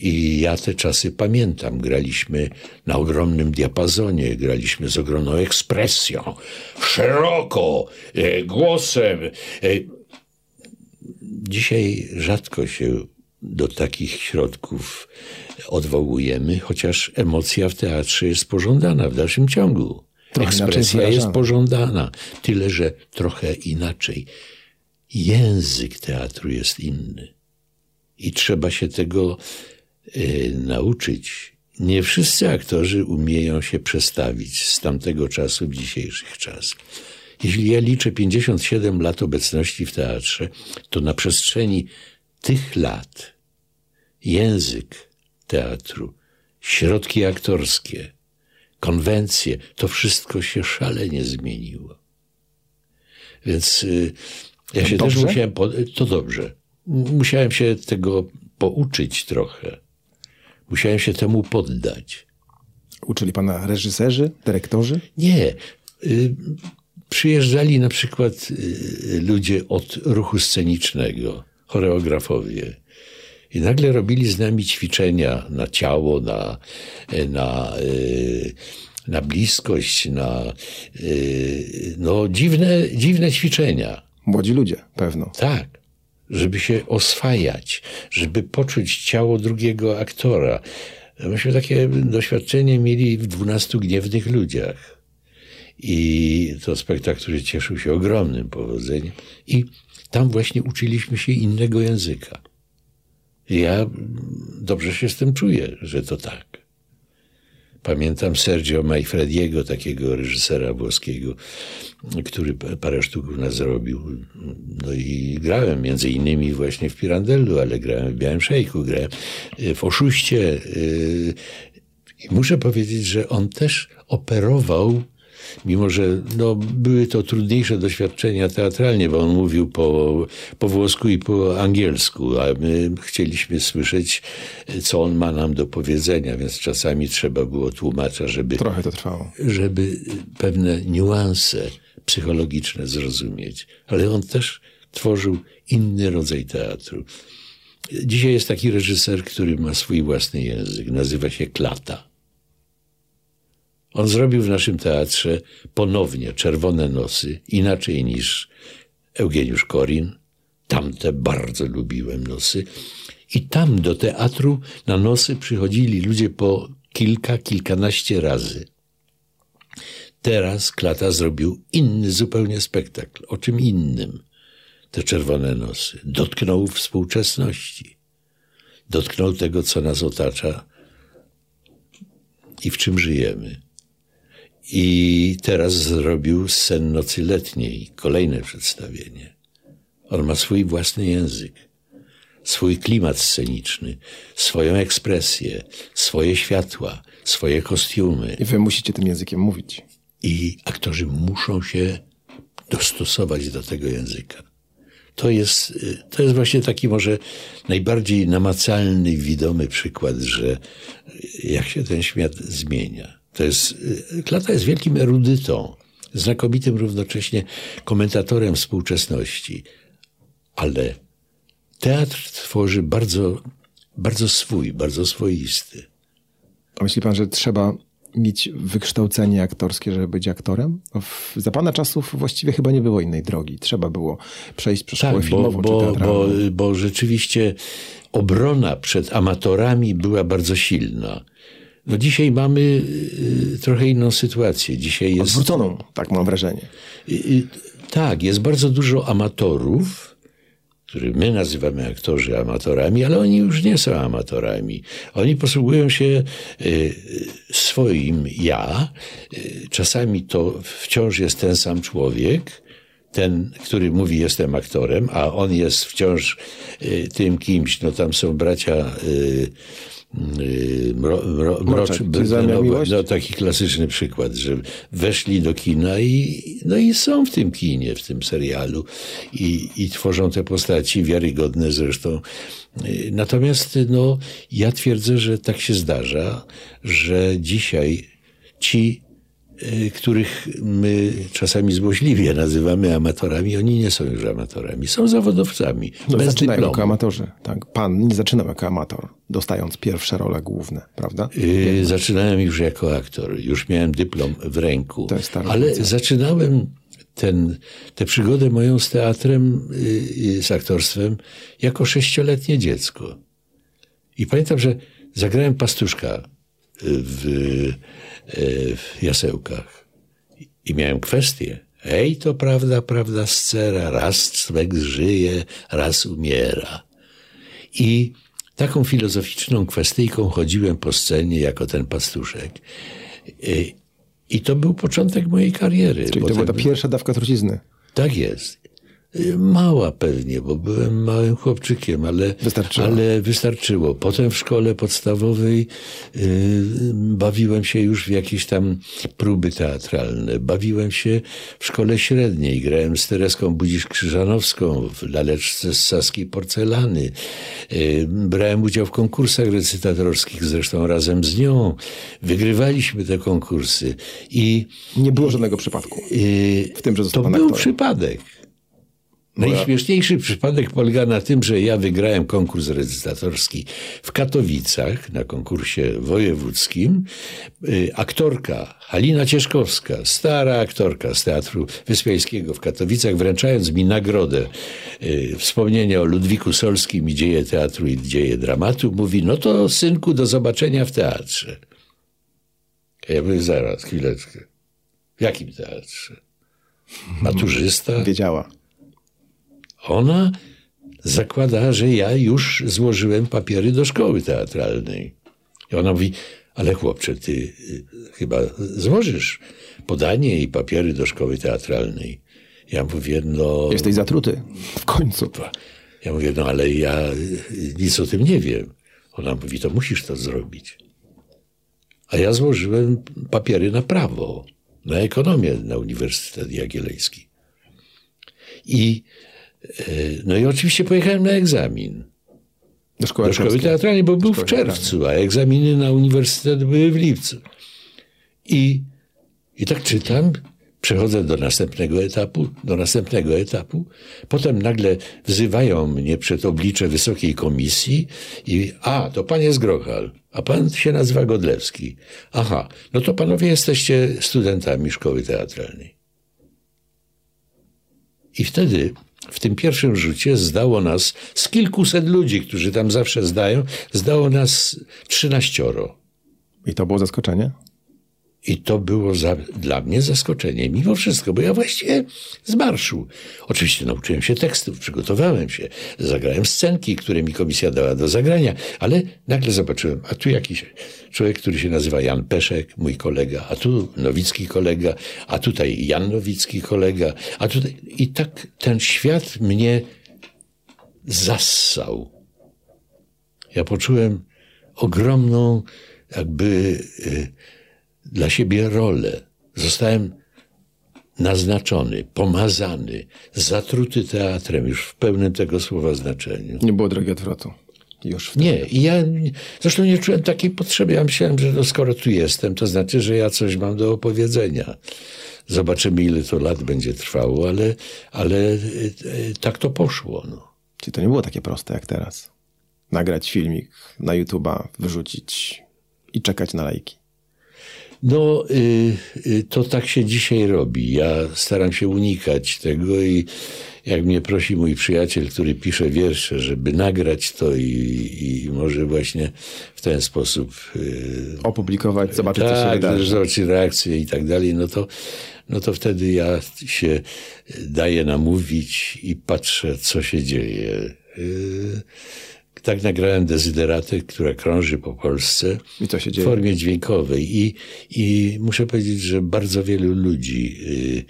I ja te czasy pamiętam. Graliśmy na ogromnym diapazonie, graliśmy z ogromną ekspresją, szeroko, e, głosem. E, Dzisiaj rzadko się do takich środków odwołujemy, chociaż emocja w teatrze jest pożądana w dalszym ciągu. Trochę Ekspresja jest pożądana, tyle że trochę inaczej. Język teatru jest inny i trzeba się tego e, nauczyć. Nie wszyscy aktorzy umieją się przestawić z tamtego czasu w dzisiejszych czas. Jeśli ja liczę 57 lat obecności w teatrze, to na przestrzeni tych lat język teatru, środki aktorskie, konwencje, to wszystko się szalenie zmieniło. Więc y, ja się dobrze? też musiałem. To dobrze. Musiałem się tego pouczyć trochę. Musiałem się temu poddać. Uczyli pana reżyserzy, dyrektorzy? Nie. Y, Przyjeżdżali na przykład y, ludzie od ruchu scenicznego, choreografowie. I nagle robili z nami ćwiczenia na ciało, na, na, y, na bliskość, na no, dziwne, dziwne ćwiczenia. Młodzi ludzie, pewno. Tak, żeby się oswajać, żeby poczuć ciało drugiego aktora. Myśmy takie doświadczenie mieli w dwunastu gniewnych ludziach. I to spektakl, który cieszył się ogromnym powodzeniem. I tam właśnie uczyliśmy się innego języka. Ja dobrze się z tym czuję, że to tak. Pamiętam Sergio Majfrediego, takiego reżysera włoskiego, który pa- parę sztuk nas zrobił. No i grałem między innymi właśnie w Pirandellu, ale grałem w Białym Szejku, grałem y, w Oszuście. y, I muszę powiedzieć, że on też operował, mimo że no, były to trudniejsze doświadczenia teatralnie, bo on mówił po, po włosku i po angielsku, a my chcieliśmy słyszeć, co on ma nam do powiedzenia, więc czasami trzeba było tłumacza, żeby Trochę to trwało. żeby pewne niuanse psychologiczne zrozumieć. Ale on też tworzył inny rodzaj teatru. Dzisiaj jest taki reżyser, który ma swój własny język. Nazywa się Klata. On zrobił w naszym teatrze ponownie Czerwone Nosy, inaczej niż Eugeniusz Korin. Tamte bardzo lubiłem nosy. I tam do teatru na nosy przychodzili ludzie po kilka, kilkanaście razy. Teraz Klata zrobił inny zupełnie spektakl. O czym innym? Te czerwone nosy. Dotknął współczesności. Dotknął tego, co nas otacza i w czym żyjemy. I teraz zrobił Sen Nocy Letniej, kolejne przedstawienie. On ma swój własny język, swój klimat sceniczny, swoją ekspresję, swoje światła, swoje kostiumy. I wy musicie tym językiem mówić. I aktorzy muszą się dostosować do tego języka. To jest, y, to jest właśnie taki może najbardziej namacalny, widomy przykład, że jak się ten świat zmienia. To jest, y, Klata jest wielkim erudytą, znakomitym równocześnie komentatorem współczesności, ale teatr tworzy bardzo, bardzo swój, bardzo swoisty. A myśli pan, że trzeba mieć wykształcenie aktorskie, żeby być aktorem? No, za pana czasów właściwie chyba nie było innej drogi. Trzeba było przejść przez szkołę Tak, bo, filmową czy bo, teatralną. bo, bo rzeczywiście obrona przed amatorami była bardzo silna. No dzisiaj mamy y, trochę inną sytuację. Dzisiaj jest. Odwróconą, tak mam wrażenie. Y, y, Tak, jest bardzo dużo amatorów, których my nazywamy aktorzy amatorami, ale oni już nie są amatorami. Oni posługują się swoim ja. Czasami to wciąż jest ten sam człowiek, ten, który mówi jestem aktorem, a on jest wciąż tym kimś. No tam są bracia mro, mro, mrocz- no, no, taki klasyczny przykład, że weszli do kina i, no i są w tym kinie, w tym serialu i, i tworzą te postaci wiarygodne zresztą. Natomiast no, ja twierdzę, że tak się zdarza, że dzisiaj ci, których my czasami złośliwie nazywamy amatorami, oni nie są już amatorami, są zawodowcami. No, bez zaczynają dyplomu. jako amatorzy. Tak. Pan nie zaczynał jako amator, dostając pierwsze role główne, prawda? Yy, zaczynałem już jako aktor, już miałem dyplom w ręku, ale zaczynałem ten, tę przygodę moją z teatrem, yy, z aktorstwem, jako sześcioletnie dziecko. I pamiętam, że zagrałem pastuszka w, yy, w Jasełkach i miałem kwestię. Ej, to prawda, prawda, scera, raz człowiek żyje, raz umiera. I taką filozoficzną kwestyjką chodziłem po scenie jako ten pastuszek. I, i to był początek mojej kariery. Czyli to była ta pierwsza dawka trucizny. tak jest. Mała pewnie, bo byłem małym chłopczykiem, ale Wystarczyło. ale wystarczyło. Potem w szkole podstawowej y, bawiłem się już w jakieś tam próby teatralne. Bawiłem się w szkole średniej. Grałem z Tereską Budzisz-Krzyżanowską w laleczce z saskiej porcelany. Y, brałem udział w konkursach recytatorskich, zresztą razem z nią. Wygrywaliśmy te konkursy. I Nie było żadnego przypadku. y, W tym, że to był aktorem. przypadek. Najśmieszniejszy przypadek polega na tym, że ja wygrałem konkurs recytatorski w Katowicach na konkursie wojewódzkim. Y, Aktorka Halina Cieszkowska, stara aktorka z Teatru Wyspiańskiego w Katowicach, wręczając mi nagrodę y, wspomnienia o Ludwiku Solskim i dzieje teatru i dzieje dramatu, mówi, no to synku, do zobaczenia w teatrze. Ja mówię, zaraz, chwileczkę. W jakim teatrze? Maturzysta? Wiedziała. Ona zakłada, że ja już złożyłem papiery do szkoły teatralnej. I ona mówi, ale chłopcze, ty y, chyba złożysz podanie i papiery do szkoły teatralnej. Ja mówię, no... Jesteś zatruty. W końcu. Ja mówię, no ale ja y, nic o tym nie wiem. Ona mówi, to musisz to zrobić. A ja złożyłem papiery na prawo, na ekonomię na Uniwersytet Jagielloński. I, no i oczywiście pojechałem na egzamin Do szkoły do szkoły teatralnej, bo był w czerwcu, a egzaminy na uniwersytet były w lipcu. I, I tak czytam, przechodzę do następnego etapu, do następnego etapu, potem nagle wzywają mnie przed oblicze Wysokiej Komisji i a, to pan jest Grochal, a pan się nazywa Godlewski. Aha, no to panowie jesteście studentami szkoły teatralnej. I wtedy w tym pierwszym rzucie zdało nas z kilkuset ludzi, którzy tam zawsze zdają, zdało nas trzynaścioro. I to było zaskoczenie? I to było za, dla mnie zaskoczenie, mimo wszystko, bo ja właściwie z marszu. Oczywiście nauczyłem się tekstów, przygotowałem się, zagrałem scenki, które mi komisja dała do zagrania, ale nagle zobaczyłem, a tu jakiś człowiek, który się nazywa Jan Peszek, mój kolega, a tu Nowicki kolega, a tutaj Jan Nowicki kolega, a tutaj. I tak ten świat mnie zassał. Ja poczułem ogromną, jakby. Y, dla siebie rolę. Zostałem naznaczony, pomazany, zatruty teatrem już w pełnym tego słowa znaczeniu. Nie było drogi odwrotu. Już wtedy. Nie, i ja zresztą nie czułem takiej potrzeby. Ja myślałem, że no skoro tu jestem, to znaczy, że ja coś mam do opowiedzenia. Zobaczymy, ile to lat będzie trwało, ale, ale e, tak to poszło. No. Czyli to nie było takie proste jak teraz. Nagrać filmik na YouTube'a, wyrzucić i czekać na lajki. No, y, y, to tak się dzisiaj robi. Ja staram się unikać tego i jak mnie prosi mój przyjaciel, który pisze wiersze, żeby nagrać to i, i może właśnie w ten sposób y, opublikować, zobaczyć, tak, co się wydarzy. zobaczyć reakcje i tak dalej, no to, no to wtedy ja się daję namówić i patrzę, co się dzieje. Tak nagrałem dezyderatę, która krąży po Polsce w formie dźwiękowej. I, I muszę powiedzieć, że bardzo wielu ludzi y,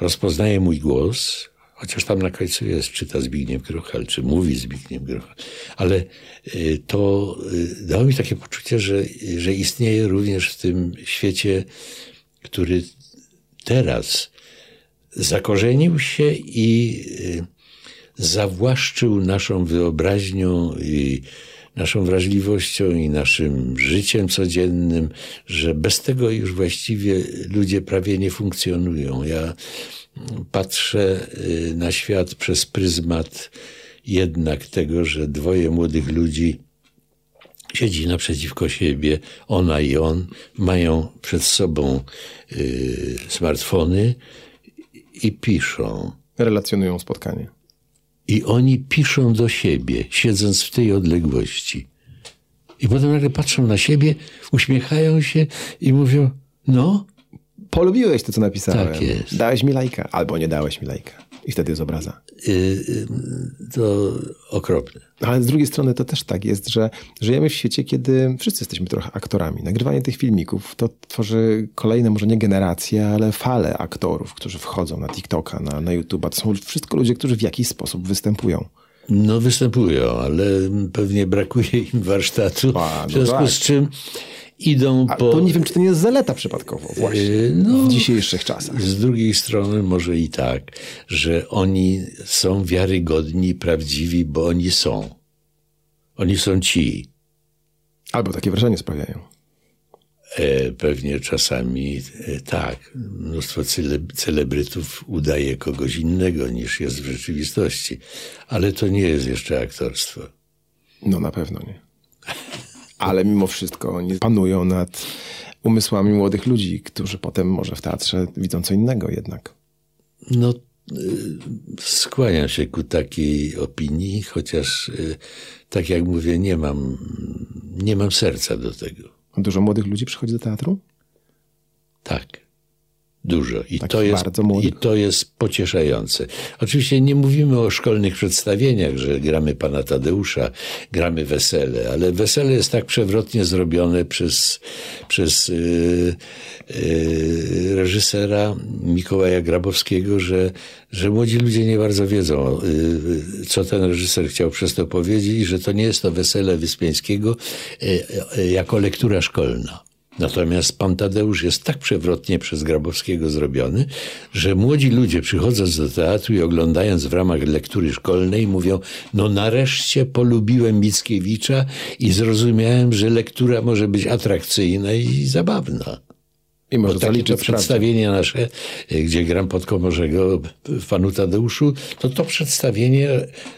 rozpoznaje mój głos, chociaż tam na końcu jest, czyta Zbigniew Gruchal, czy mówi Zbigniew Gruchal. Ale y, to y, dało mi takie poczucie, że, że istnieje również w tym świecie, który teraz zakorzenił się i zawłaszczył naszą wyobraźnią i naszą wrażliwością i naszym życiem codziennym, że bez tego już właściwie ludzie prawie nie funkcjonują. Ja patrzę y, na świat przez pryzmat jednak tego, że dwoje młodych ludzi siedzi naprzeciwko siebie, ona i on, mają przed sobą y, smartfony i piszą. Relacjonują spotkanie. I oni piszą do siebie, siedząc w tej odległości. I potem nagle patrzą na siebie, uśmiechają się i mówią: No, Polubiłeś to, co napisałem. Tak jest. Dałeś mi lajka, albo nie dałeś mi lajka. I wtedy jest obraza. yy, yy, to okropne. Ale z drugiej strony to też tak jest, że żyjemy w świecie, kiedy wszyscy jesteśmy trochę aktorami. Nagrywanie tych filmików to tworzy kolejne, może nie generacje, ale fale aktorów, którzy wchodzą na TikToka, na, na YouTube'a. To są wszystko ludzie, którzy w jakiś sposób występują. No, występują, ale pewnie brakuje im warsztatu. A, no w związku tak. z czym idą A po. to nie wiem, czy to nie jest zaleta przypadkowo właśnie Yy, no, w dzisiejszych czasach. Z drugiej strony może i tak, że oni są wiarygodni, prawdziwi, bo oni są. Oni są ci. Albo takie wrażenie sprawiają. E, pewnie czasami e, tak. Mnóstwo cele, celebrytów udaje kogoś innego niż jest w rzeczywistości. Ale to nie jest jeszcze aktorstwo. No na pewno nie. Ale mimo wszystko oni panują nad umysłami młodych ludzi, którzy potem może w teatrze widzą co innego jednak. No, y, skłaniam się ku takiej opinii, chociaż y, tak jak mówię, nie mam, nie mam serca do tego. Dużo młodych ludzi przychodzi do teatru? Tak. Dużo. I, Tak to jest. I to jest pocieszające. Oczywiście nie mówimy o szkolnych przedstawieniach, że gramy pana Tadeusza, gramy wesele, ale wesele jest tak przewrotnie zrobione przez, przez yy, yy, reżysera Mikołaja Grabowskiego, że, że młodzi ludzie nie bardzo wiedzą, yy, co ten reżyser chciał przez to powiedzieć że to nie jest to wesele Wyspiańskiego yy, yy, jako lektura szkolna. Natomiast pan Tadeusz jest tak przewrotnie przez Grabowskiego zrobiony, że młodzi ludzie przychodząc do teatru i oglądając w ramach lektury szkolnej mówią, no nareszcie polubiłem Mickiewicza i zrozumiałem, że lektura może być atrakcyjna i zabawna. I może Bo to takie to przedstawienie nasze, y, gdzie gram pod Komorzego w panu Tadeuszu, to to przedstawienie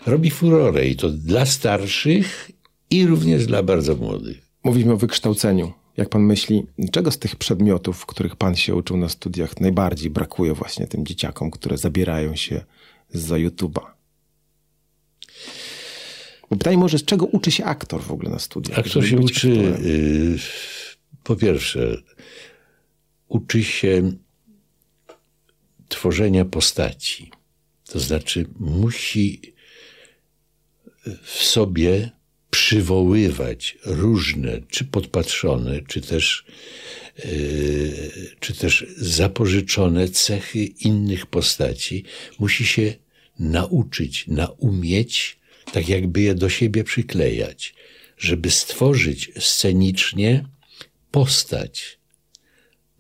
robi furorę i to dla starszych i również dla bardzo młodych. Mówimy o wykształceniu. Jak pan myśli, czego z tych przedmiotów, których pan się uczył na studiach, najbardziej brakuje właśnie tym dzieciakom, które zabierają się za YouTube'a? Bo pytanie może, z czego uczy się aktor w ogóle na studiach? Aktor się uczy, aktorem? y, po pierwsze, uczy się tworzenia postaci. To znaczy, musi w sobie przywoływać różne, czy podpatrzone, czy też, yy, czy też zapożyczone cechy innych postaci. Musi się nauczyć, naumieć, tak jakby je do siebie przyklejać, żeby stworzyć scenicznie postać.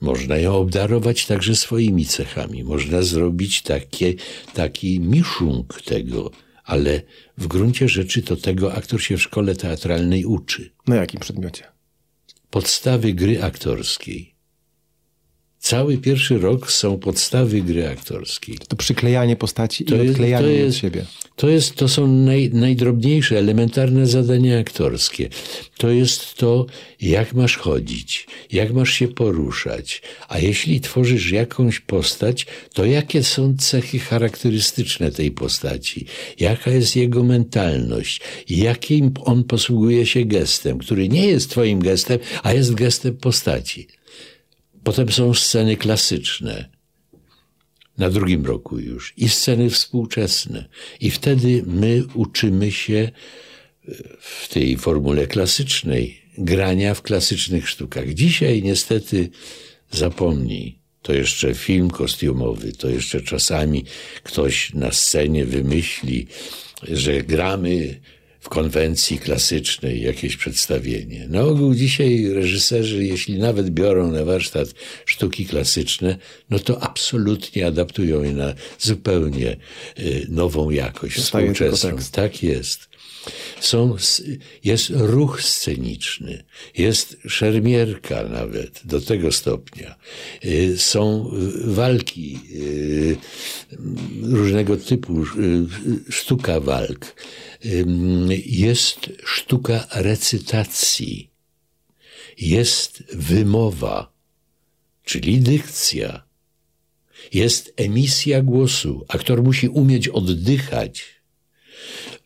Można ją obdarować także swoimi cechami. Można zrobić takie, taki miszung tego, ale w gruncie rzeczy to tego aktor się w szkole teatralnej uczy. Na jakim przedmiocie? Podstawy gry aktorskiej. Cały pierwszy rok są podstawy gry aktorskiej. To przyklejanie postaci To i jest- odklejanie to jej od jest- siebie. To, jest, to są naj, najdrobniejsze, elementarne zadania aktorskie. To jest to, jak masz chodzić, jak masz się poruszać. A jeśli tworzysz jakąś postać, to jakie są cechy charakterystyczne tej postaci? Jaka jest jego mentalność? Jakim on posługuje się gestem, który nie jest twoim gestem, a jest gestem postaci. Potem są sceny klasyczne na drugim roku już i sceny współczesne. I wtedy my uczymy się e, w tej formule klasycznej grania w klasycznych sztukach. Dzisiaj niestety zapomnij. To jeszcze film kostiumowy, to jeszcze czasami ktoś na scenie wymyśli, że gramy w konwencji klasycznej jakieś przedstawienie. Na ogół dzisiaj reżyserzy, jeśli nawet biorą na warsztat sztuki klasyczne, no to absolutnie adaptują je na zupełnie y, nową jakość, Zostaje współczesną. Tak jest. Są, jest ruch sceniczny, jest szermierka nawet do tego stopnia. Y, Są walki y, różnego typu, y, sztuka walk. Jest sztuka recytacji. Jest wymowa, czyli dykcja. Jest emisja głosu. Aktor musi umieć oddychać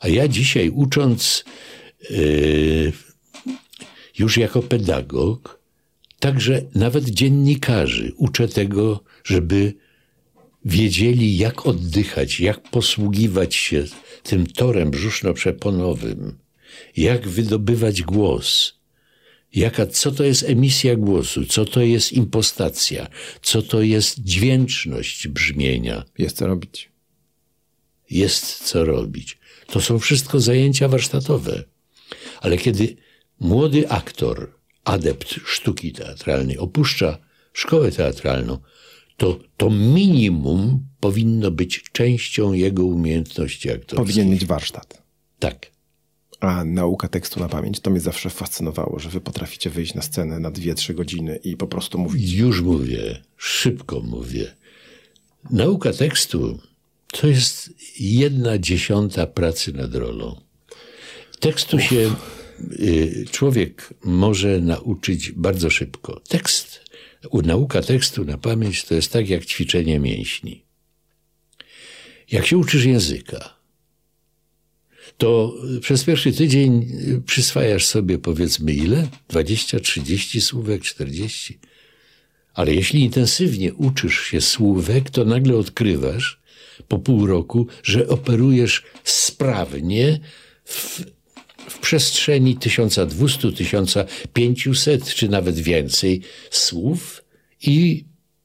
A ja dzisiaj ucząc yy, już jako pedagog, także nawet dziennikarzy uczę tego, żeby wiedzieli, jak oddychać, jak posługiwać się tym torem brzuszno-przeponowym, jak wydobywać głos, jaka, co to jest emisja głosu, co to jest impostacja, co to jest dźwięczność brzmienia Jest co robić. jest co robić. To są wszystko zajęcia warsztatowe. Ale kiedy młody aktor, adept sztuki teatralnej opuszcza szkołę teatralną, to to minimum powinno być częścią jego umiejętności aktorskich. Powinien mieć warsztat. Tak. A nauka tekstu na pamięć, to mnie zawsze fascynowało, że wy potraficie wyjść na scenę na 2-3 godziny i po prostu mówić. Już mówię, szybko mówię. Nauka tekstu to jest jedna dziesiąta pracy nad rolą. Tekstu się y, człowiek może nauczyć bardzo szybko. Tekst, nauka tekstu na pamięć to jest tak jak ćwiczenie mięśni. Jak się uczysz języka, to przez pierwszy tydzień przyswajasz sobie powiedzmy ile? 20, 30 słówek, 40. Ale jeśli intensywnie uczysz się słówek, to nagle odkrywasz po pół roku, że operujesz sprawnie w, w przestrzeni 1200, 1500 czy nawet więcej słów i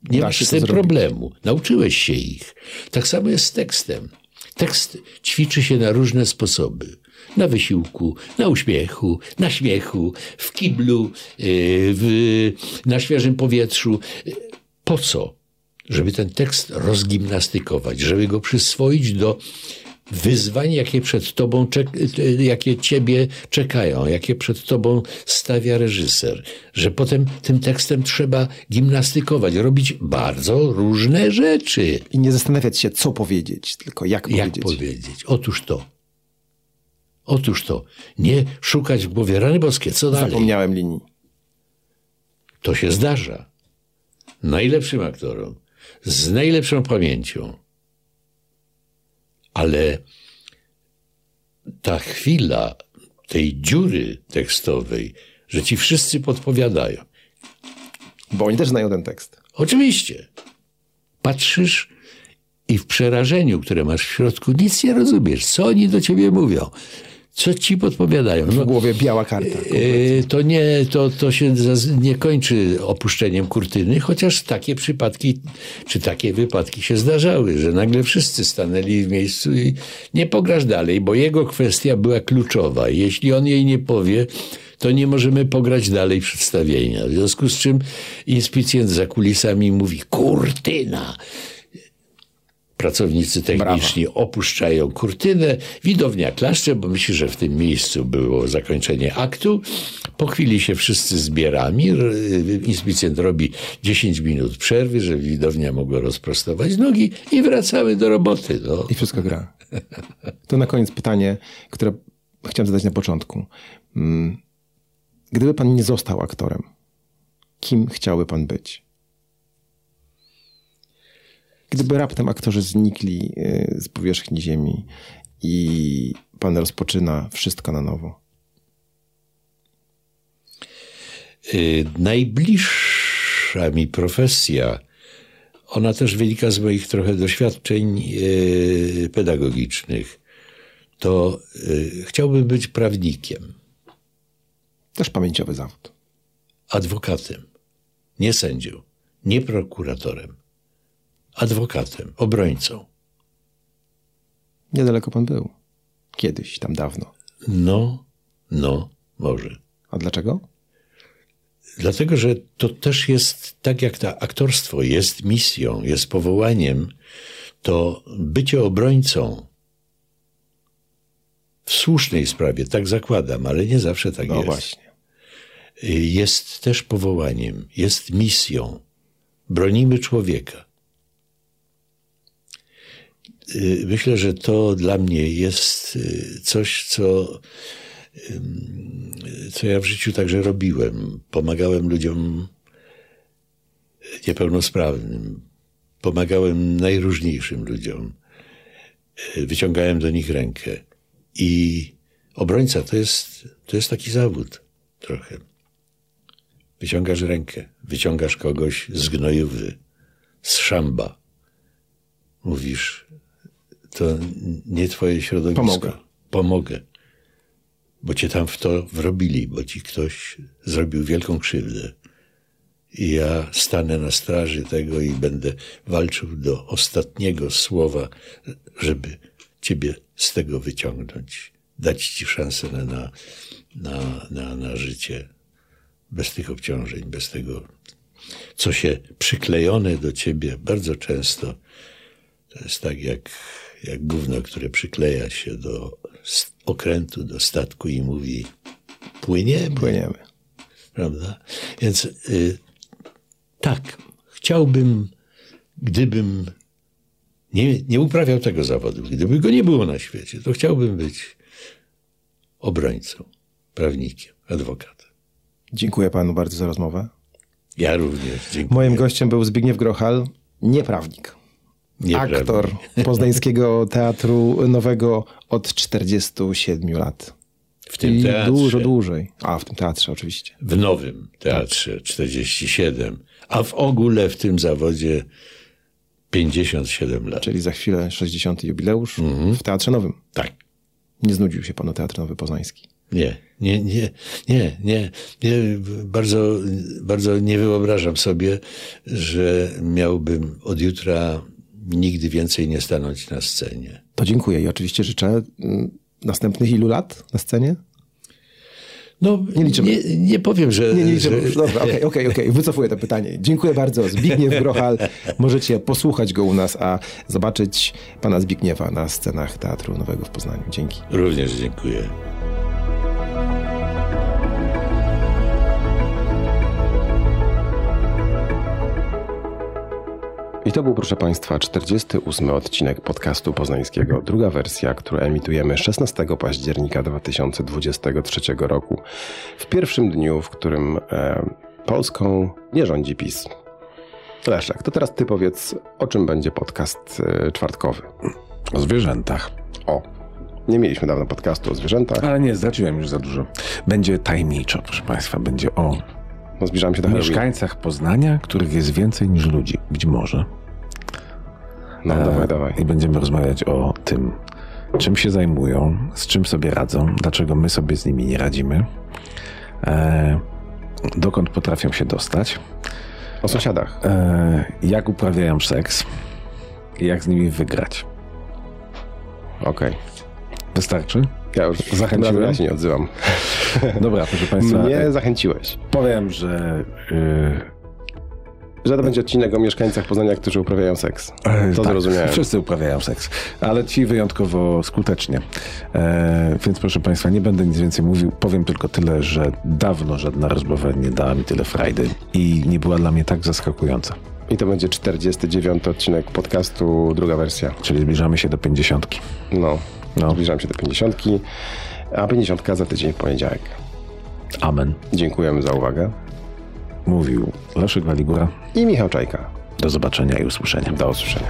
nie Da masz z tym problemu. Nauczyłeś się ich. Tak samo jest z tekstem. Tekst ćwiczy się na różne sposoby. Na wysiłku, na uśmiechu, na śmiechu, w kiblu, yy, w, na świeżym powietrzu. Po co? Żeby ten tekst rozgimnastykować, żeby go przyswoić do wyzwań, jakie przed tobą, jakie ciebie czekają, jakie przed tobą stawia reżyser, że potem tym tekstem trzeba gimnastykować, robić bardzo różne rzeczy. I nie zastanawiać się, co powiedzieć, tylko jak Jak powiedzieć. powiedzieć? Otóż to. Otóż to. Nie szukać w głowie rany boskie, co dalej? Zapomniałem linii. To się zdarza. Najlepszym aktorom, z najlepszą pamięcią. Ale ta chwila tej dziury tekstowej, że ci wszyscy podpowiadają. Bo oni też znają ten tekst. Oczywiście. Patrzysz i w przerażeniu, które masz w środku, nic nie rozumiesz. Co oni do ciebie mówią? Co ci podpowiadają? W głowie biała karta. E, To nie, to, to się nie kończy opuszczeniem kurtyny, chociaż takie przypadki, czy takie wypadki się zdarzały, że nagle wszyscy stanęli w miejscu i nie pograsz dalej, bo jego kwestia była kluczowa. Jeśli on jej nie powie, to nie możemy pograć dalej przedstawienia. W związku z czym inspicjent za kulisami mówi kurtyna. Pracownicy techniczni opuszczają kurtynę, widownia klaszcze, bo myśli, że w tym miejscu było zakończenie aktu. Po chwili się wszyscy zbieramy. Inspicjent robi 10 minut przerwy, żeby widownia mogła rozprostować nogi i wracamy do roboty. No. I wszystko gra. To na koniec pytanie, które chciałem zadać na początku. Mm, Gdyby pan nie został aktorem, kim chciałby pan być? Gdyby raptem aktorzy znikli y, z powierzchni ziemi i pan rozpoczyna wszystko na nowo. Y, najbliższa mi profesja, ona też wynika z moich trochę doświadczeń y, pedagogicznych, to chciałbym być prawnikiem, Też pamięciowy zawód. adwokatem, nie sędzią, nie prokuratorem, adwokatem, obrońcą. Niedaleko pan był. Kiedyś, tam dawno. No, no, może. A dlaczego? Dlatego, że to też jest, tak jak to aktorstwo jest misją, jest powołaniem, to bycie obrońcą w słusznej sprawie, tak zakładam, ale nie zawsze tak No jest. właśnie. Jest też powołaniem, jest misją. Bronimy człowieka. Y, Myślę, że to dla mnie jest y, coś, co, co ja w życiu także robiłem. Pomagałem ludziom niepełnosprawnym, pomagałem najróżniejszym ludziom, Y, wyciągałem do nich rękę. I obrońca to jest, to jest taki zawód trochę. Wyciągasz rękę, wyciągasz kogoś z gnojowy, z szamba. Mówisz, to nie twoje środowisko. Pomogę. Pomogę. Bo cię tam w to wrobili, bo ci ktoś zrobił wielką krzywdę. I ja stanę na straży tego i będę walczył do ostatniego słowa, żeby ciebie z tego wyciągnąć. Dać ci szansę na, na, na, na, na życie bez tych obciążeń, bez tego, co się przyklejone do ciebie bardzo często. To jest tak jak, jak gówno, które przykleja się do okrętu, do statku i mówi płyniemy Płyniemy. prawda? Więc y, tak, chciałbym, gdybym nie, nie uprawiał tego zawodu, gdyby go nie było na świecie, to chciałbym być obrońcą, prawnikiem, adwokatem. Dziękuję panu bardzo za rozmowę. Ja również dziękuję. Moim gościem był Zbigniew Grochal, nieprawnik. Nieprawda. Aktor Poznańskiego Teatru Nowego od 47 lat. W tym I teatrze, dużo dłużej. A, w tym teatrze oczywiście. w nowym teatrze 47, a w ogóle w tym zawodzie 57 lat. Czyli za chwilę 60. jubileusz Mhm. w Teatrze Nowym. Tak. Nie znudził się panu Teatr Nowy Poznański. Nie, nie, nie, nie, nie, nie. Bardzo, bardzo nie wyobrażam sobie, że miałbym od jutra nigdy więcej nie stanąć na scenie. To dziękuję i oczywiście życzę mm, następnych ilu lat na scenie? No, Nie liczymy. Nie, nie powiem, że... Nie, nie liczymy. że, już. Dobra, okej, okej, okej. Wycofuję to pytanie. Dziękuję bardzo. Zbigniew Grochal. Możecie posłuchać go u nas, a zobaczyć pana Zbigniewa na scenach Teatru Nowego w Poznaniu. Dzięki. Również dziękuję. I to był, proszę Państwa, 48 odcinek podcastu poznańskiego, druga wersja, którą emitujemy 16 października 2023 roku, w pierwszym dniu, w którym e, Polską nie rządzi PiS. Leszek, to teraz Ty powiedz, o czym będzie podcast e, czwartkowy. O zwierzętach. O, nie mieliśmy dawno podcastu o zwierzętach, Ale nie, zdradziłem już za dużo. Będzie tajemniczo, proszę Państwa. Będzie o no zbliżamy się do Halloween. mieszkańcach Poznania, których jest więcej niż ludzi. Być może. No, dawaj, dawaj. I będziemy rozmawiać o tym, czym się zajmują, z czym sobie radzą, dlaczego my sobie z nimi nie radzimy, e, dokąd potrafią się dostać, O sąsiadach. e, jak uprawiają seks i jak z nimi wygrać. Okej. Wystarczy? Ja już Zachęciłem? Ja się nie odzywam. Dobra, proszę Państwa. Mnie zachęciłeś. Powiem, że y, Że to będzie odcinek o mieszkańcach Poznania, którzy uprawiają seks. To tak, zrozumiałem. Wszyscy uprawiają seks, ale ci wyjątkowo skutecznie. E, więc proszę Państwa, nie będę nic więcej mówił. Powiem tylko tyle, że dawno żadna rozmowa nie dała mi tyle frajdy i nie była dla mnie tak zaskakująca. I to będzie 49 odcinek podcastu, druga wersja. Czyli zbliżamy się do pięćdziesiątki. No, No. zbliżam się do 50, a 50 za tydzień w poniedziałek. Amen. Dziękujemy za uwagę. Mówił Leszek Waligura. I Michał Czajka. Do zobaczenia i usłyszenia. Do usłyszenia.